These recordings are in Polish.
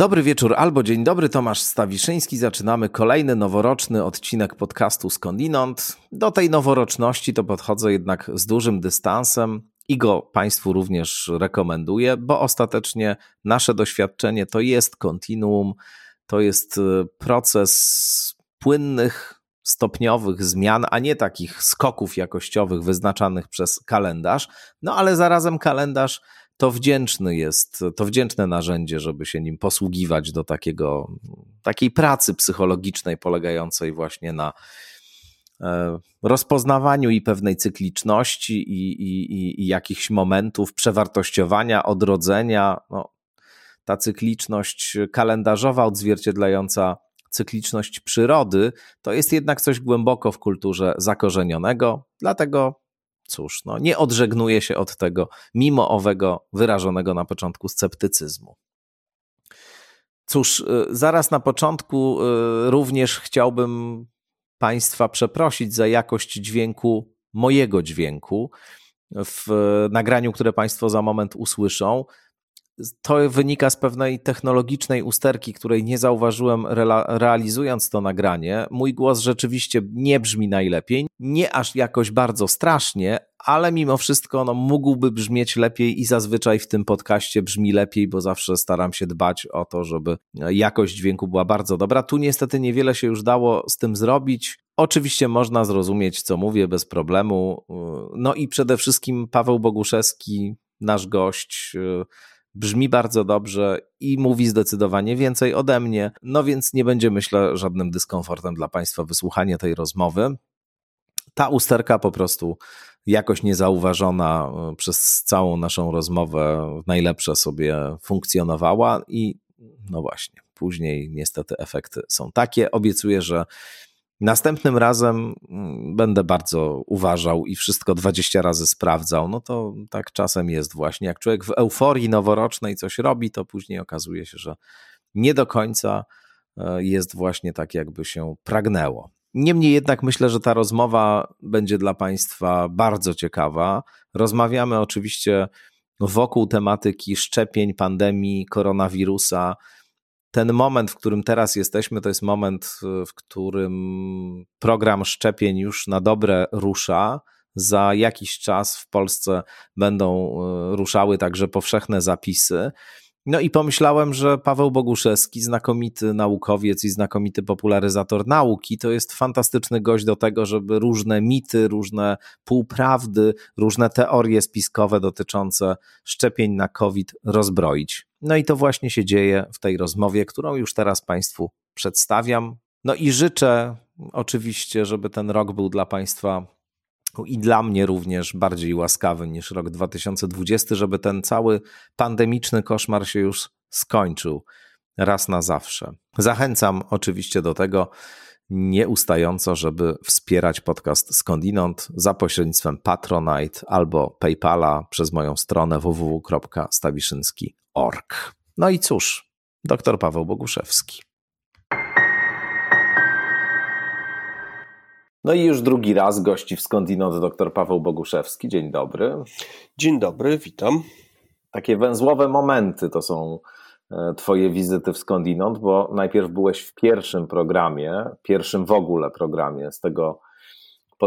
Dobry wieczór albo dzień dobry, Tomasz Stawiszyński. Zaczynamy kolejny noworoczny odcinek podcastu Skądinąd. Do tej noworoczności to podchodzę jednak z dużym dystansem i go Państwu również rekomenduję, bo ostatecznie nasze doświadczenie to jest kontinuum, to jest y, proces płynnych, stopniowych zmian, a nie takich skoków jakościowych wyznaczanych przez kalendarz. No ale zarazem kalendarz to wdzięczny jest, to wdzięczne narzędzie, żeby się nim posługiwać do takiego, takiej pracy psychologicznej polegającej właśnie na e, rozpoznawaniu i pewnej cykliczności i, i, i jakichś momentów przewartościowania, odrodzenia. No, ta cykliczność kalendarzowa odzwierciedlająca cykliczność przyrody, to jest jednak coś głęboko w kulturze zakorzenionego, dlatego cóż, no, nie odżegnuje się od tego, mimo owego wyrażonego na początku sceptycyzmu. Cóż, y, zaraz na początku y, również chciałbym Państwa przeprosić za jakość dźwięku, mojego dźwięku w nagraniu, które Państwo za moment usłyszą to wynika z pewnej technologicznej usterki, której nie zauważyłem realizując to nagranie. Mój głos rzeczywiście nie brzmi najlepiej, nie aż jakoś bardzo strasznie, ale mimo wszystko no, mógłby brzmieć lepiej i zazwyczaj w tym podcaście brzmi lepiej, bo zawsze staram się dbać o to, żeby jakość dźwięku była bardzo dobra. Tu niestety niewiele się już dało z tym zrobić. Oczywiście można zrozumieć, co mówię bez problemu. No i przede wszystkim Paweł Boguszewski, nasz gość, brzmi bardzo dobrze i mówi zdecydowanie więcej ode mnie. No więc nie będzie, myślę, żadnym dyskomfortem dla Państwa wysłuchanie tej rozmowy. Ta usterka po prostu jakoś niezauważona e, przez całą naszą rozmowę najlepsze sobie funkcjonowała i no właśnie, później niestety efekty są takie. Obiecuję, że Następnym razem mm, będę bardzo uważał i wszystko 20 razy sprawdzał. No to tak czasem jest właśnie. Jak człowiek w euforii noworocznej coś robi, to później okazuje się, że nie do końca e, jest właśnie tak, jakby się pragnęło. Niemniej jednak myślę, że ta rozmowa będzie dla Państwa bardzo ciekawa. Rozmawiamy oczywiście wokół tematyki szczepień, pandemii, koronawirusa ten moment, w którym teraz jesteśmy, to jest moment, w którym program szczepień już na dobre rusza. Za jakiś czas w Polsce będą e, ruszały także powszechne zapisy. No i pomyślałem, że Paweł Boguszewski, znakomity naukowiec i znakomity popularyzator nauki, to jest fantastyczny gość do tego, żeby różne mity, różne półprawdy, różne teorie spiskowe dotyczące szczepień na COVID rozbroić. No i to właśnie się dzieje w tej rozmowie, którą już teraz Państwu przedstawiam. No i życzę oczywiście, żeby ten rok był dla Państwa i dla mnie również bardziej łaskawy niż rok 2020, żeby ten cały pandemiczny koszmar się już skończył raz na zawsze. Zachęcam oczywiście do tego nieustająco, żeby wspierać podcast Skądinąd za pośrednictwem Patronite albo PayPala przez moją stronę www.stawiszynski.org. No i cóż, dr Paweł Boguszewski. No i już drugi raz gości w Skądinąd dr Paweł Boguszewski. Dzień dobry. Dzień dobry, witam. Takie węzłowe momenty to są e, Twoje wizyty w Skądinąd, bo najpierw byłeś w pierwszym programie, pierwszym w ogóle programie z tego,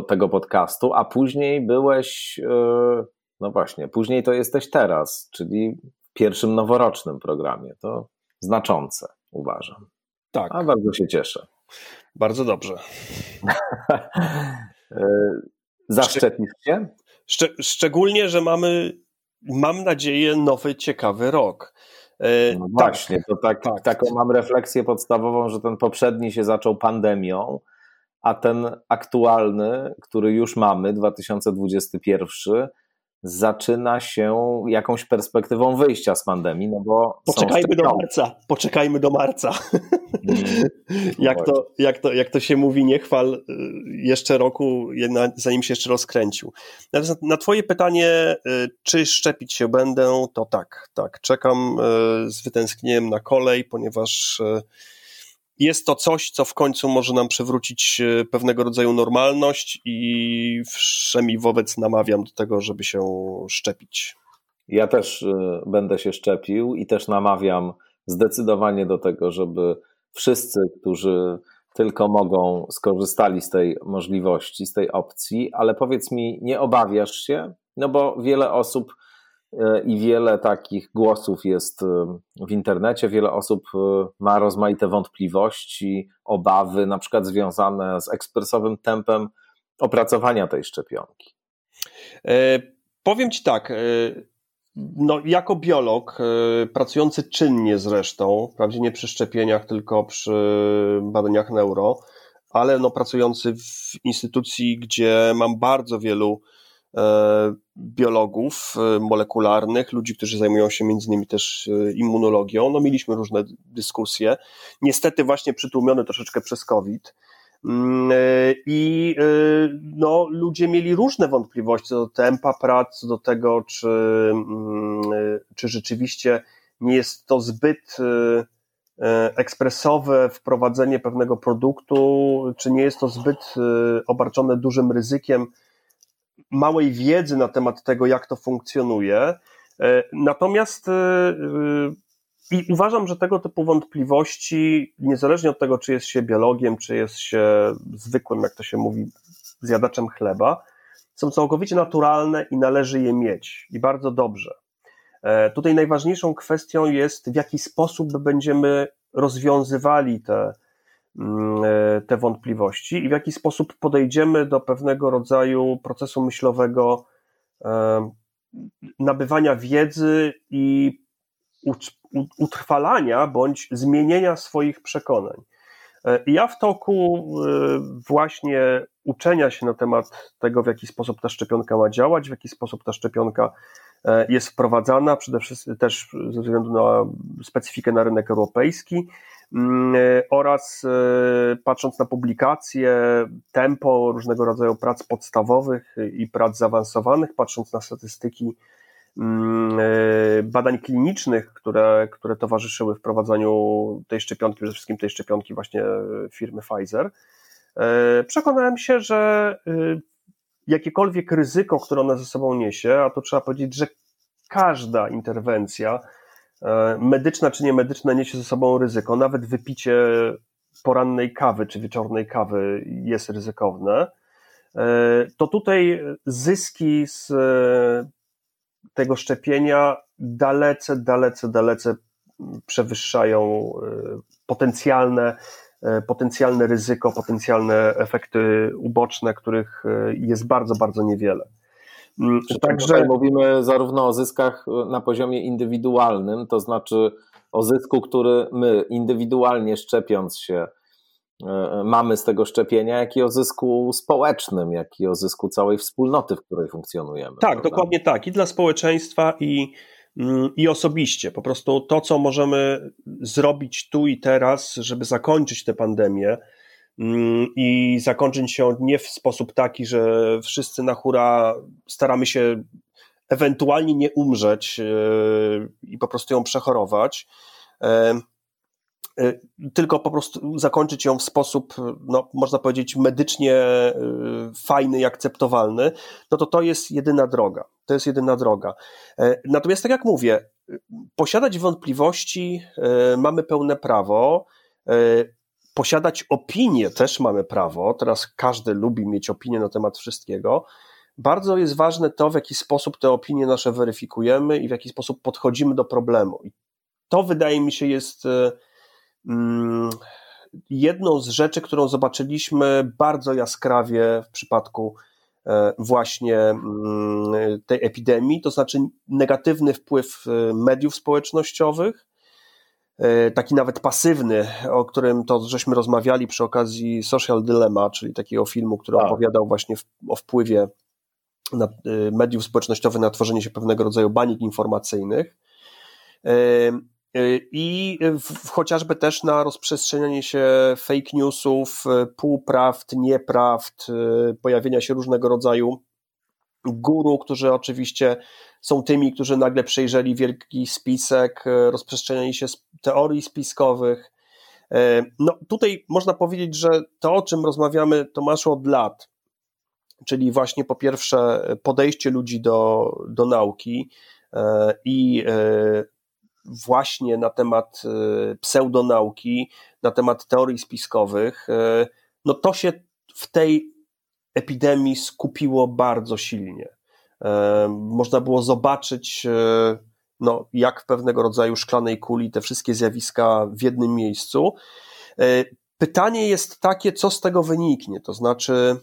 tego podcastu, a później byłeś, e, no właśnie, później to jesteś teraz, czyli pierwszym noworocznym programie. To znaczące, uważam. Tak. A bardzo się cieszę. Bardzo dobrze. E, zaszczepisz się? Szcz szczególnie, że mamy, mam nadzieję, nowy, ciekawy rok. E, no tak. właśnie, to tak, tak, taką mam refleksję podstawową, że ten poprzedni się zaczął pandemią, a ten aktualny, który już mamy, 2021, zaczyna się jakąś perspektywą wyjścia z pandemii, no bo poczekajmy do marca, poczekajmy do marca. Mm, jak, to, jak, to, jak to się mówi, nie chwal y, jeszcze roku, zanim się jeszcze rozkręcił. Natomiast na twoje pytanie, y, czy szczepić się będę, to tak, tak, czekam y, z wytęsknieniem na kolej, ponieważ jest to coś, co w końcu może nam przywrócić e, pewnego rodzaju normalność i wszemi wobec namawiam do tego, żeby się szczepić. Ja też e, będę się szczepił i też namawiam zdecydowanie do tego, żeby wszyscy, którzy tylko mogą, skorzystali z tej możliwości, z tej opcji, ale powiedz mi, nie obawiasz się? No bo wiele osób i wiele takich głosów jest e, w internecie, wiele osób e, ma rozmaite wątpliwości, obawy, na przykład związane z ekspresowym tempem opracowania tej szczepionki. E, powiem Ci tak, e, no, jako biolog, e, pracujący czynnie zresztą, wprawdzie nie przy szczepieniach, tylko przy badaniach neuro, ale no, pracujący w instytucji, gdzie mam bardzo wielu biologów molekularnych, ludzi, którzy zajmują się między innymi też immunologią. No, mieliśmy różne dyskusje, niestety właśnie przytłumione troszeczkę przez COVID. Mm, I no, ludzie mieli różne wątpliwości co do tempa prac, co do tego, czy, mm, czy rzeczywiście nie jest to zbyt ekspresowe wprowadzenie pewnego produktu, czy nie jest to zbyt obarczone dużym ryzykiem małej wiedzy na temat tego, jak to funkcjonuje. E, natomiast e, e, i uważam, że tego typu wątpliwości, niezależnie od tego, czy jest się biologiem, czy jest się zwykłym, jak to się mówi, zjadaczem chleba, są całkowicie naturalne i należy je mieć. I bardzo dobrze. Tutaj najważniejszą kwestią jest, w jaki sposób będziemy rozwiązywali te, te wątpliwości i w jaki sposób podejdziemy do pewnego rodzaju procesu myślowego e, nabywania wiedzy i utrwalania bądź zmienienia swoich przekonań. E, ja w toku właśnie uczenia się na temat tego, w jaki sposób ta szczepionka ma działać, w jaki sposób ta szczepionka jest wprowadzana, przede wszystkim też ze względu na specyfikę na rynek europejski, Mm, e, oraz e, patrząc na publikacje, tempo różnego rodzaju prac podstawowych i prac zaawansowanych, patrząc na statystyki mm, e, badań klinicznych, które, które towarzyszyły wprowadzaniu tej szczepionki, przede wszystkim tej szczepionki właśnie firmy Pfizer, przekonałem się, że jakiekolwiek ryzyko, które ona ze sobą niesie, a to trzeba powiedzieć, że każda interwencja, E, medyczna czy niemedyczna niesie ze sobą ryzyko. Nawet wypicie porannej kawy czy wieczornej kawy jest ryzykowne. E, to tutaj zyski z e, tego szczepienia dalece, dalece, dalece przewyższają potencjalne, potencjalne ryzyko, potencjalne efekty uboczne, których jest bardzo, bardzo niewiele. Mm, także mówimy zarówno o zyskach e, na poziomie indywidualnym, to znaczy o zysku, który my indywidualnie szczepiąc się e, mamy z tego szczepienia, jak i o zysku społecznym, jak i o zysku całej wspólnoty, w której funkcjonujemy. Tak, prawda? dokładnie tak. I dla społeczeństwa, i, mm, i osobiście. Po prostu to, co możemy zrobić tu i teraz, żeby zakończyć tę pandemię, i zakończyć się nie w sposób taki, że wszyscy na hura staramy się ewentualnie nie umrzeć e, i po prostu ją przechorować, e, e, tylko po prostu zakończyć ją w sposób, no, można powiedzieć, medycznie fajny i akceptowalny, no to to jest jedyna droga. To jest jedyna droga. Natomiast, tak jak mówię, posiadać wątpliwości mamy pełne prawo. Posiadać opinię też mamy prawo, teraz każdy lubi mieć opinię na temat wszystkiego. Bardzo jest ważne to, w jaki sposób te opinie nasze weryfikujemy i w jaki sposób podchodzimy do problemu. I to wydaje mi się jest e, mm, jedną z rzeczy, którą zobaczyliśmy bardzo jaskrawie w przypadku e, właśnie mm, tej epidemii, to znaczy negatywny wpływ e, mediów społecznościowych, taki nawet pasywny, o którym to żeśmy rozmawiali przy okazji Social Dilemma, czyli takiego filmu, który tak. opowiadał właśnie o wpływie na, e, mediów społecznościowych na tworzenie się pewnego rodzaju banik informacyjnych. E, I w, chociażby też na rozprzestrzenianie się fake newsów, półprawd, nieprawd, pojawienia się różnego rodzaju guru, którzy oczywiście są tymi, którzy nagle przejrzeli wielki spisek, e, rozprzestrzeniali się teorii spiskowych. E, no tutaj można powiedzieć, że to, o czym rozmawiamy, Tomaszu, od lat, czyli właśnie po pierwsze podejście ludzi do, do nauki e, i właśnie na temat pseudonauki, na temat teorii spiskowych, no to się w tej epidemii skupiło bardzo silnie. Można było zobaczyć, no, jak pewnego rodzaju szklanej kuli te wszystkie zjawiska w jednym miejscu. Pytanie jest takie, co z tego wyniknie, to znaczy,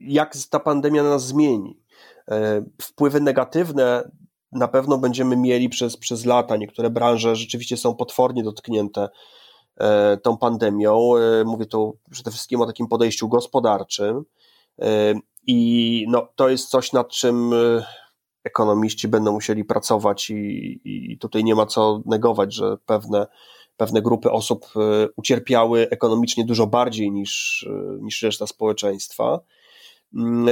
jak ta pandemia nas zmieni. Wpływy negatywne na pewno będziemy mieli przez, przez lata. Niektóre branże rzeczywiście są potwornie dotknięte e, tą pandemią. E, mówię tu przede wszystkim o takim podejściu gospodarczym. E, I no, to jest coś, nad czym ekonomiści będą musieli pracować, i, i tutaj nie ma co negować, że pewne, pewne grupy osób ucierpiały ekonomicznie dużo bardziej niż, niż reszta społeczeństwa. Mm,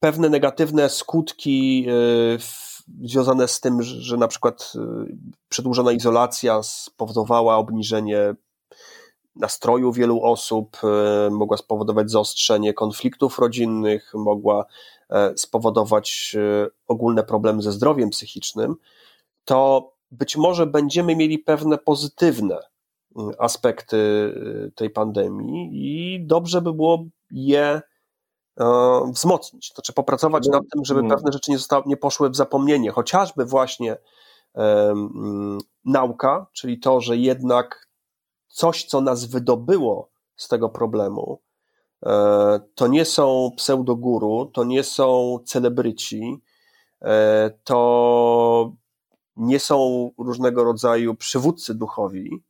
pewne negatywne skutki w związane z tym, że na przykład y, przedłużona izolacja spowodowała obniżenie nastroju wielu osób, y, mogła spowodować zaostrzenie konfliktów rodzinnych, mogła e, spowodować y, ogólne problemy ze zdrowiem psychicznym, to być może będziemy mieli pewne pozytywne aspekty tej pandemii i dobrze by było je wzmocnić. To trzeba popracować nad tym, żeby mm. pewne rzeczy nie, zostały, nie poszły w zapomnienie. Chociażby właśnie um, nauka, czyli to, że jednak coś, co nas wydobyło z tego problemu, e, to nie są pseudoguru, to nie są celebryci, e, to nie są różnego rodzaju przywódcy duchowi,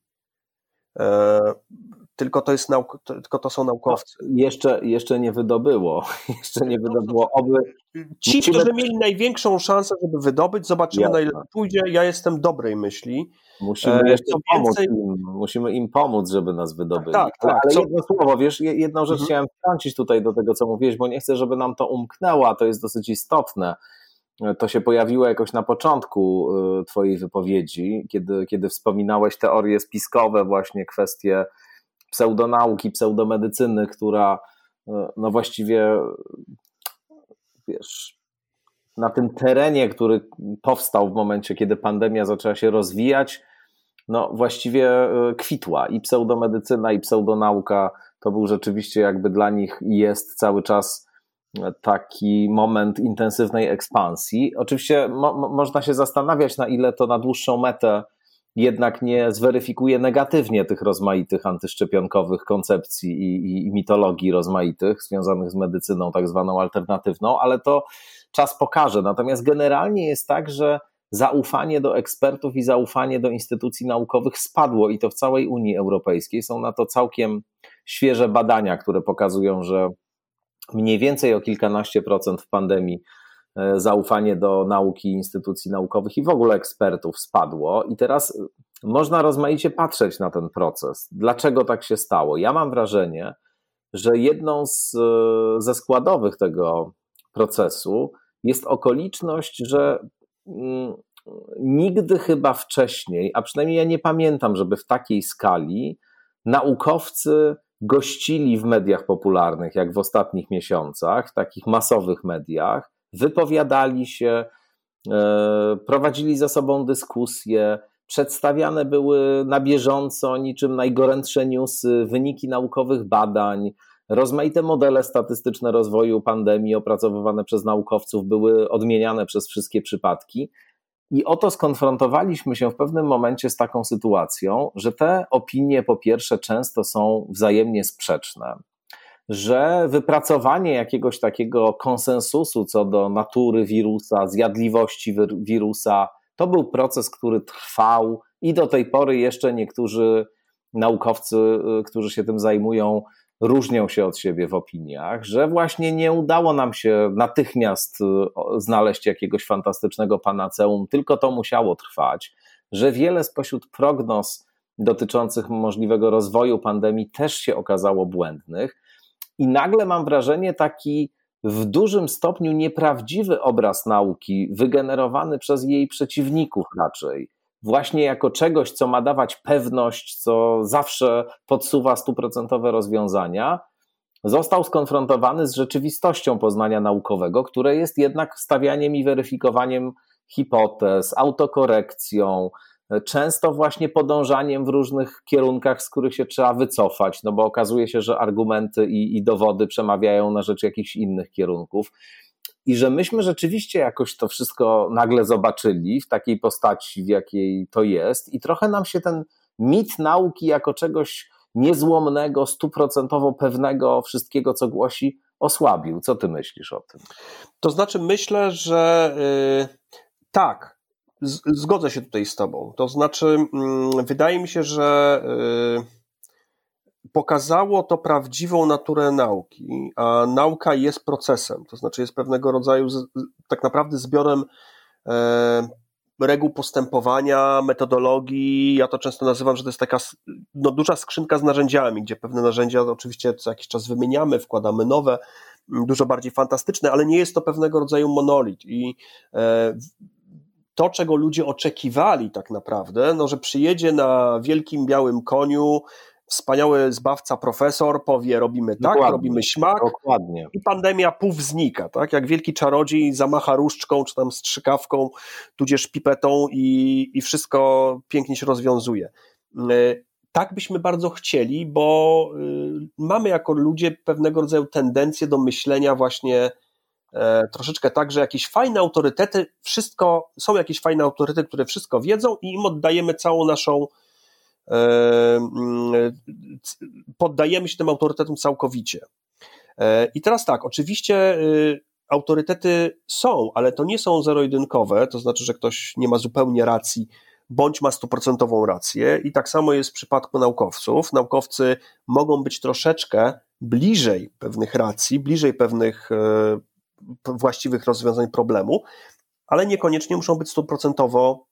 tylko to, jest nauk, tylko to są naukowcy. No, jeszcze, jeszcze nie wydobyło. Jeszcze nie wydobyło. Oby... Ci, Musimy... którzy mieli największą szansę, żeby wydobyć, zobaczymy Jasne. na ile pójdzie. Ja jestem dobrej myśli. Musimy e, jeszcze pomóc więcej... im, musimy im pomóc, żeby nas wydobyć. Tak, tak. Ale co... jedno słowo, wiesz, jedną rzecz mhm. chciałem wtrącić tutaj do tego, co mówiłeś, bo nie chcę, żeby nam to umknęło, a to jest dosyć istotne to się pojawiło jakoś na początku y, Twojej wypowiedzi, kiedy, kiedy wspominałeś teorie spiskowe, właśnie kwestie pseudonauki, pseudomedycyny, która e, no właściwie wiesz, na tym terenie, który powstał w momencie, kiedy pandemia zaczęła się rozwijać, no właściwie e, kwitła i pseudomedycyna, i pseudonauka to był rzeczywiście jakby dla nich jest cały czas e, taki moment intensywnej ekspansji. Oczywiście mo można się zastanawiać, na ile to na dłuższą metę jednak nie zweryfikuje negatywnie tych rozmaitych antyszczepionkowych koncepcji i, i, i mitologii rozmaitych związanych z medycyną tak zwaną alternatywną, ale to czas pokaże. Natomiast generalnie jest tak, że zaufanie do ekspertów i zaufanie do instytucji naukowych spadło i to w całej Unii Europejskiej. Są na to całkiem świeże badania, które pokazują, że mniej więcej o kilkanaście procent w pandemii zaufanie do nauki, instytucji naukowych i w ogóle ekspertów spadło. I teraz można rozmaicie patrzeć na ten proces. Dlaczego tak się stało? Ja mam wrażenie, że jedną z, e, ze składowych tego procesu jest okoliczność, że mm, nigdy chyba wcześniej, a przynajmniej ja nie pamiętam, żeby w takiej skali naukowcy gościli w mediach popularnych, jak w ostatnich miesiącach, takich masowych mediach, wypowiadali się, e, prowadzili ze sobą dyskusje, przedstawiane były na bieżąco niczym najgorętsze newsy, wyniki naukowych badań, rozmaite modele statystyczne rozwoju pandemii opracowywane przez naukowców były odmieniane przez wszystkie przypadki. I oto skonfrontowaliśmy się w pewnym momencie z taką sytuacją, że te opinie po pierwsze często są wzajemnie sprzeczne że wypracowanie jakiegoś takiego konsensusu co do natury wirusa, zjadliwości wirusa, to był proces, który trwał i do tej pory jeszcze niektórzy naukowcy, y, którzy się tym zajmują, różnią się od siebie w opiniach, że właśnie nie udało nam się natychmiast y, znaleźć jakiegoś fantastycznego panaceum, tylko to musiało trwać, że wiele spośród prognoz dotyczących możliwego rozwoju pandemii też się okazało błędnych i nagle mam wrażenie taki w dużym stopniu nieprawdziwy obraz nauki, wygenerowany przez jej przeciwników raczej, właśnie jako czegoś, co ma dawać pewność, co zawsze podsuwa stuprocentowe rozwiązania, został skonfrontowany z rzeczywistością poznania naukowego, które jest jednak stawianiem i weryfikowaniem hipotez, autokorekcją, często właśnie podążaniem w różnych kierunkach, z których się trzeba wycofać, no bo okazuje się, że argumenty i, i dowody przemawiają na rzecz jakichś innych kierunków. I że myśmy rzeczywiście jakoś to wszystko nagle zobaczyli w takiej postaci, w jakiej to jest, i trochę nam się ten mit nauki jako czegoś niezłomnego, stuprocentowo pewnego wszystkiego, co głosi, osłabił. Co ty myślisz o tym? To znaczy, myślę, że yy, tak, zgodzę się tutaj z Tobą. To znaczy, yy, wydaje mi się, że. Yy, pokazało to prawdziwą naturę nauki, a nauka jest procesem, to znaczy jest pewnego rodzaju tak naprawdę zbiorem e, reguł postępowania, metodologii. Ja to często nazywam, że to jest taka no, duża skrzynka z narzędziami, gdzie pewne narzędzia oczywiście co jakiś czas wymieniamy, wkładamy nowe, dużo bardziej fantastyczne, ale nie jest to pewnego rodzaju monolit. I e, to, czego ludzie oczekiwali tak naprawdę, no, że przyjedzie na wielkim białym koniu wspaniały zbawca profesor powie robimy tak, dokładnie, robimy śmak dokładnie. i pandemia puf znika, tak? Jak wielki czarodziej zamacha różdżką czy tam strzykawką, tudzież pipetą i, i wszystko pięknie się rozwiązuje. E, tak byśmy bardzo chcieli, bo y, mamy jako ludzie pewnego rodzaju tendencję do myślenia właśnie troszeczkę tak, że jakieś fajne autorytety, wszystko, są jakieś fajne autorytety, które wszystko wiedzą i im oddajemy całą naszą poddajemy się tym autorytetom całkowicie. E, I teraz tak, oczywiście y, autorytety są, ale to nie są zero-jedynkowe, to znaczy, że ktoś nie ma zupełnie racji, bądź ma stuprocentową rację. I tak samo jest w przypadku naukowców. Naukowcy mogą być troszeczkę bliżej pewnych racji, bliżej pewnych e, właściwych rozwiązań problemu, ale niekoniecznie muszą być stuprocentowo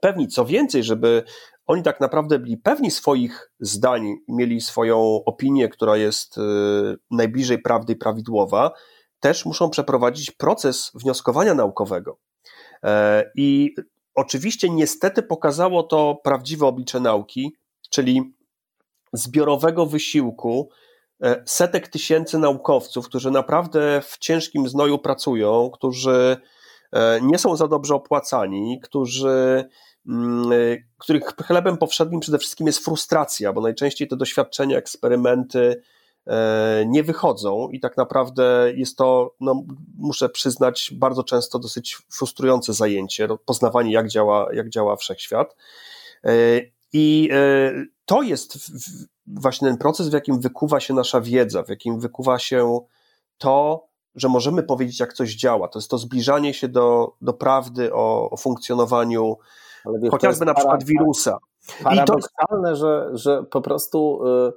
pewni. Co więcej, żeby oni tak naprawdę byli pewni swoich zdań, mieli swoją opinię, która jest y, najbliżej prawdy i prawidłowa, też muszą przeprowadzić proces wnioskowania naukowego. E, I oczywiście niestety pokazało to prawdziwe oblicze nauki, czyli zbiorowego wysiłku setek tysięcy naukowców, którzy naprawdę w ciężkim znoju pracują, którzy e, nie są za dobrze opłacani, którzy Mm, y, których chlebem powszednim przede wszystkim jest frustracja, bo najczęściej te doświadczenia, eksperymenty e, nie wychodzą i tak naprawdę jest to, no, muszę przyznać, bardzo często dosyć frustrujące zajęcie, poznawanie jak działa, jak działa wszechświat. I e, to jest właśnie ten proces, w jakim wykuwa się nasza wiedza, w jakim wykuwa się to, że możemy powiedzieć, jak coś działa. To jest to zbliżanie się do, do prawdy o, o funkcjonowaniu wiesz, chociażby na przykład wirusa. Paradoksalne, to... że, że po prostu y,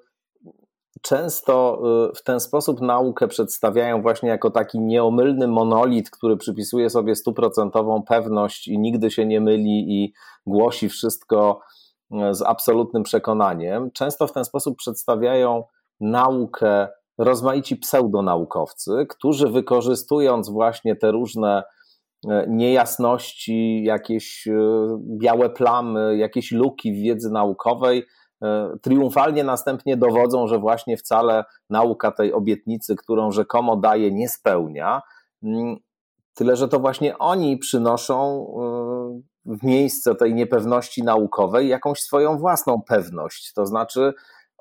często y, w ten sposób naukę przedstawiają właśnie jako taki nieomylny monolit, który przypisuje sobie stuprocentową pewność i nigdy się nie myli i głosi wszystko z absolutnym przekonaniem. Często w ten sposób przedstawiają naukę rozmaici pseudonaukowcy, którzy wykorzystując właśnie te różne E, niejasności, jakieś e, białe plamy, jakieś luki w wiedzy naukowej, e, triumfalnie następnie dowodzą, że właśnie wcale nauka tej obietnicy, którą rzekomo daje, nie spełnia. Tyle, że to właśnie oni przynoszą w miejsce tej niepewności naukowej jakąś swoją własną pewność. To znaczy,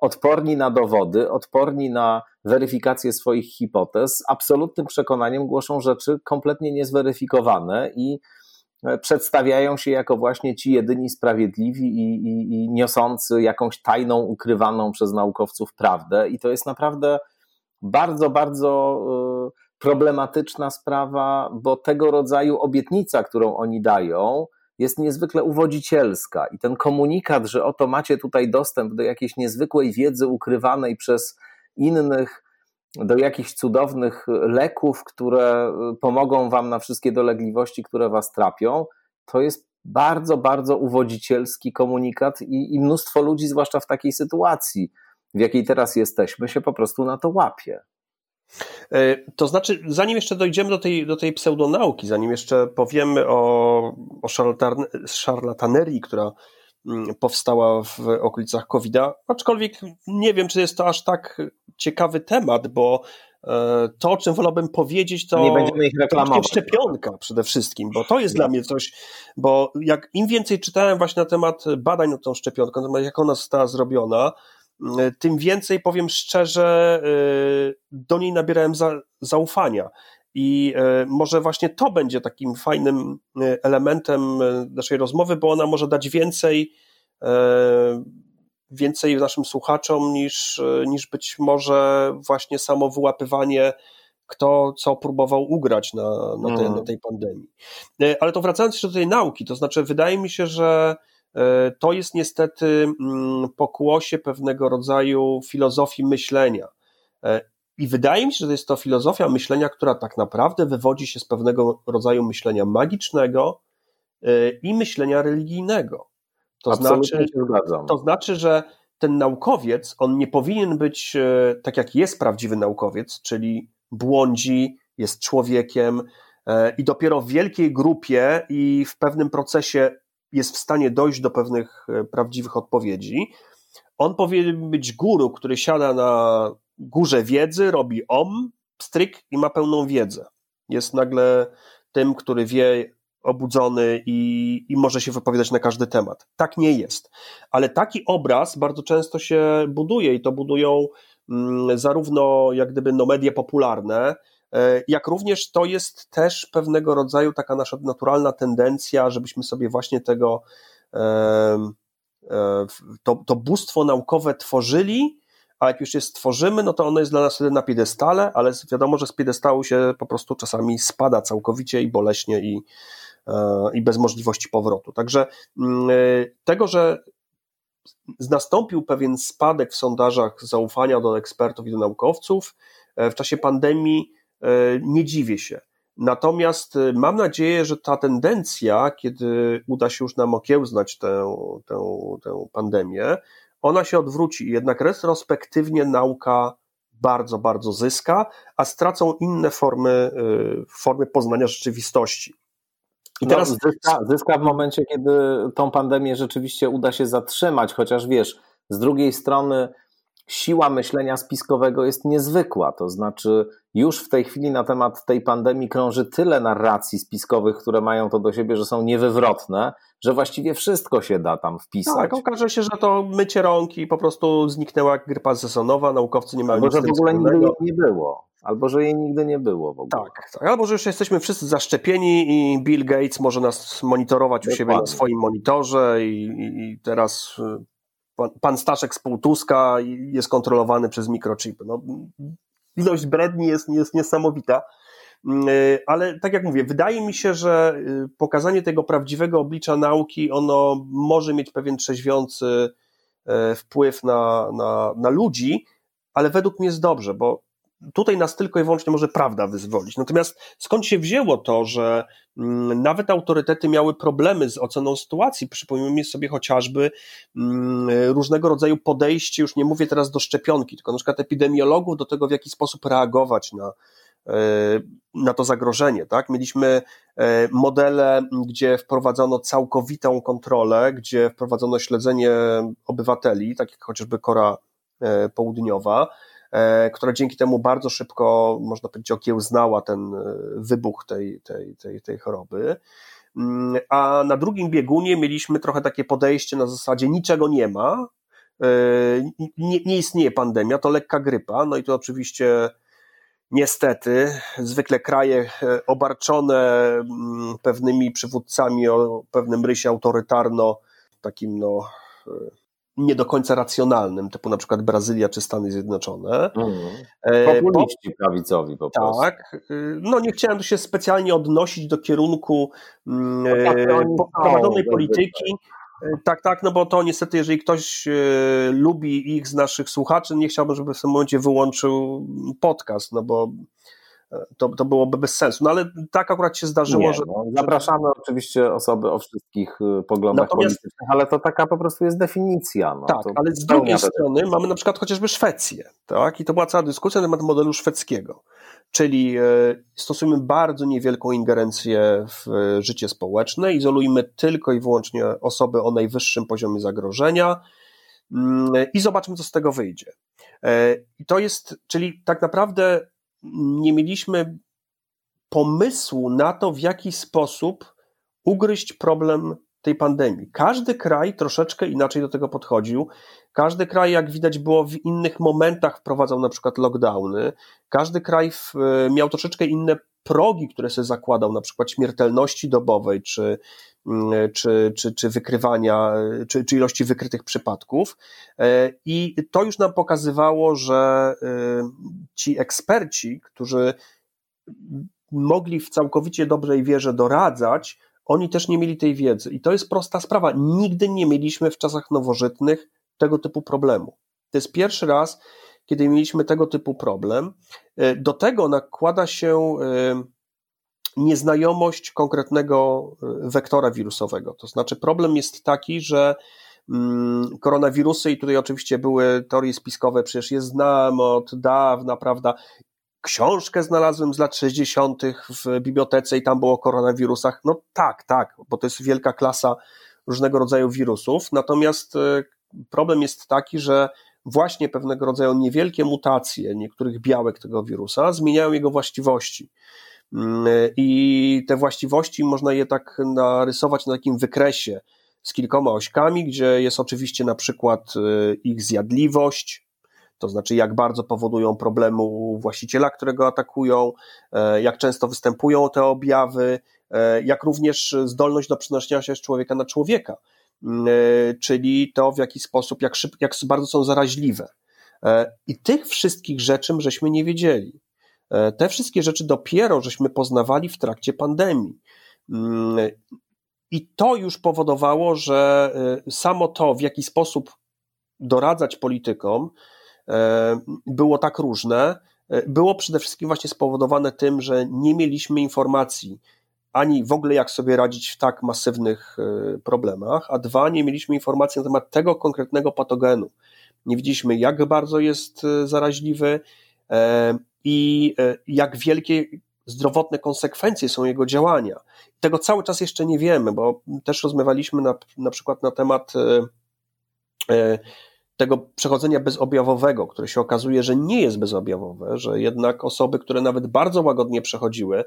odporni na dowody, odporni na weryfikację swoich hipotez, absolutnym przekonaniem głoszą rzeczy kompletnie niezweryfikowane i e, przedstawiają się jako właśnie ci jedyni sprawiedliwi i, i, i niosący jakąś tajną, ukrywaną przez naukowców prawdę. I to jest naprawdę bardzo, bardzo e, problematyczna sprawa, bo tego rodzaju obietnica, którą oni dają, jest niezwykle uwodzicielska i ten komunikat, że oto macie tutaj dostęp do jakiejś niezwykłej wiedzy ukrywanej przez innych, do jakichś cudownych leków, które pomogą wam na wszystkie dolegliwości, które was trapią, to jest bardzo, bardzo uwodzicielski komunikat i, i mnóstwo ludzi, zwłaszcza w takiej sytuacji, w jakiej teraz jesteśmy, się po prostu na to łapie. E, to znaczy, zanim jeszcze dojdziemy do tej, do tej pseudonauki, zanim jeszcze powiemy o, o szarlatanerii, która mm, powstała w okolicach COVID-a, aczkolwiek nie wiem, czy jest to aż tak ciekawy temat, bo E, to, o czym wolałbym powiedzieć, to nie będziemy ich reklamować. szczepionka przede wszystkim, bo to jest dla mnie coś, bo jak im więcej czytałem właśnie na temat badań nad tą szczepionką, na temat jak ona została zrobiona, tym więcej, powiem szczerze, e, do niej nabierałem za, zaufania. I może właśnie to będzie takim fajnym elementem naszej rozmowy, bo ona może dać więcej więcej naszym słuchaczom niż, niż być może właśnie samo wyłapywanie kto co próbował ugrać na, na, te, mm. na tej pandemii. Ale to wracając jeszcze do tej nauki, to znaczy wydaje mi się, że to jest niestety mm, pokłosie pewnego rodzaju filozofii myślenia. E, I wydaje mi się, że to jest to filozofia myślenia, która tak naprawdę wywodzi się z pewnego rodzaju myślenia magicznego i myślenia religijnego. To Absolutnie znaczy. To znaczy, że ten naukowiec, on nie powinien być e, tak jak jest prawdziwy naukowiec, czyli błądzi, jest człowiekiem e, i dopiero w wielkiej grupie i w pewnym procesie jest w stanie dojść do pewnych e, prawdziwych odpowiedzi. On powinien być guru, który siada na górze wiedzy, robi om, stryk i ma pełną wiedzę. Jest nagle tym, który wie, obudzony i, i może się wypowiadać na każdy temat. Tak nie jest. Ale taki obraz bardzo często się buduje i to budują mm, zarówno jak gdyby no media popularne, jak również to jest też pewnego rodzaju taka nasza naturalna tendencja, żebyśmy sobie właśnie tego e, e, to, to bóstwo naukowe tworzyli, a jak już je stworzymy, no to ono jest dla nas wtedy na piedestale, ale wiadomo, że z piedestału się po prostu czasami spada całkowicie i boleśnie i, i bez możliwości powrotu. Także mm, e, tego, że nastąpił pewien spadek w sondażach zaufania do ekspertów i do naukowców e, w czasie pandemii, e, nie dziwię się. Natomiast mam nadzieję, że ta tendencja, kiedy uda się już nam okiełznać tę, tę, tę pandemię, ona się odwróci i jednak retrospektywnie nauka bardzo, bardzo zyska, a stracą inne formy, formy poznania rzeczywistości. I teraz no, zyska, zyska w momencie, kiedy tą pandemię rzeczywiście uda się zatrzymać, chociaż wiesz, z drugiej strony siła myślenia spiskowego jest niezwykła. To znaczy, już w tej chwili na temat tej pandemii krąży tyle narracji spiskowych, które mają to do siebie, że są niewywrotne, że właściwie wszystko się da tam wpisać. Tak, okaże się, że to mycie rąk i po prostu zniknęła gripa sezonowa, naukowcy nie mają Albo, nic że w ogóle nigdy nie było. Albo, że jej nigdy nie było w ogóle. Tak, tak. albo, że już jesteśmy wszyscy zaszczepieni i Bill Gates może nas monitorować Dokładnie. u siebie na swoim monitorze i, i, i teraz y, pan, pan Staszek z Półtuska jest kontrolowany przez mikrochipy. No, ilość bredni jest, jest niesamowita. Mm, y, ale tak jak mówię, wydaje mi się, że y, pokazanie tego prawdziwego oblicza nauki, ono może mieć pewien trzeźwiący y, wpływ na, na, na ludzi, ale według mnie jest dobrze, bo tutaj nas tylko i wyłącznie może prawda wyzwolić. Natomiast skąd się wzięło to, że mm, nawet autorytety miały problemy z oceną sytuacji? Przypomnijmy sobie chociażby mm, różnego rodzaju podejście, już nie mówię teraz do szczepionki, tylko na przykład epidemiologów do tego, w jaki sposób reagować na, e, na to zagrożenie. Tak? Mieliśmy e, modele, gdzie wprowadzono całkowitą kontrolę, gdzie wprowadzono śledzenie obywateli, tak jak chociażby Kora e, Południowa, która dzięki temu bardzo szybko, można powiedzieć, okiełznała ten e, wybuch tej, tej, tej, tej choroby. Mm, a na drugim biegunie mieliśmy trochę takie podejście na zasadzie niczego nie ma, e, nie, nie istnieje pandemia, to lekka grypa. No i to oczywiście niestety zwykle kraje obarczone mm, pewnymi przywódcami o pewnym rysie autorytarno, takim no nie do końca racjonalnym, typu na przykład Brazylia czy Stany Zjednoczone. Mm. Populiści po, prawicowi po prostu. Tak. No nie chciałem tu się specjalnie odnosić do kierunku mm, no tak, prowadzonej polityki. Tak, tak, no bo to niestety, jeżeli ktoś lubi ich z naszych słuchaczy, nie chciałbym, żeby w tym momencie wyłączył podcast, no bo to, to byłoby bez sensu. No ale tak akurat się zdarzyło, Nie, że. No, zapraszamy oczywiście osoby o wszystkich y, poglądach Natomiast... politycznych, ale to taka po prostu jest definicja. No, tak, ale z drugiej strony mamy na przykład chociażby Szwecję, tak? I to była cała dyskusja na temat modelu szwedzkiego. Czyli e, stosujemy bardzo niewielką ingerencję w e, życie społeczne, izolujmy tylko i wyłącznie osoby o najwyższym poziomie zagrożenia mm, i zobaczmy, co z tego wyjdzie. E, I to jest, czyli tak naprawdę nie mieliśmy pomysłu na to, w jaki sposób ugryźć problem tej pandemii. Każdy kraj troszeczkę inaczej do tego podchodził. Każdy kraj, jak widać było, w innych momentach wprowadzał na przykład lockdowny. Każdy kraj w, miał troszeczkę inne progi, które sobie zakładał, na przykład śmiertelności dobowej, czy, mm, czy, czy, czy wykrywania, czy, czy ilości wykrytych przypadków. E, I to już nam pokazywało, że e, ci eksperci, którzy mogli w całkowicie dobrej wierze doradzać, oni też nie mieli tej wiedzy. I to jest prosta sprawa. Nigdy nie mieliśmy w czasach nowożytnych tego typu problemu. To jest pierwszy raz, kiedy mieliśmy tego typu problem. E, do tego nakłada się e, nieznajomość konkretnego e, wektora wirusowego. To znaczy, problem jest taki, że mm, koronawirusy, i tutaj oczywiście były teorie spiskowe, przecież je znam od dawna, prawda? Książkę znalazłem z lat 60. w bibliotece i tam było o koronawirusach. No tak, tak, bo to jest wielka klasa różnego rodzaju wirusów. Natomiast problem jest taki, że właśnie pewnego rodzaju niewielkie mutacje niektórych białek tego wirusa zmieniają jego właściwości. Mm, I te właściwości można je tak narysować na takim wykresie z kilkoma ośkami, gdzie jest oczywiście na przykład y, ich zjadliwość, to znaczy jak bardzo powodują problemu właściciela, którego atakują, e, jak często występują te objawy, e, jak również zdolność do przenoszenia się z człowieka na człowieka. Mm, e, czyli to w jaki sposób, jak, szyb, jak bardzo są zaraźliwe. I tych wszystkich rzeczy żeśmy nie wiedzieli. Te wszystkie rzeczy dopiero żeśmy poznawali w trakcie pandemii. Mm, I to już powodowało, że samo to, w jaki sposób doradzać politykom, było tak różne, było przede wszystkim właśnie spowodowane tym, że nie mieliśmy informacji ani w ogóle jak sobie radzić w tak masywnych e, problemach, a dwa, nie mieliśmy informacji na temat tego konkretnego patogenu. Nie widzieliśmy, jak bardzo jest e, zaraźliwy e, i jak wielkie zdrowotne konsekwencje są jego działania. Tego cały czas jeszcze nie wiemy, bo też rozmawialiśmy na, na przykład na temat tego przechodzenia bezobjawowego, które się okazuje, że nie jest bezobjawowe, że jednak osoby, które nawet bardzo łagodnie przechodziły,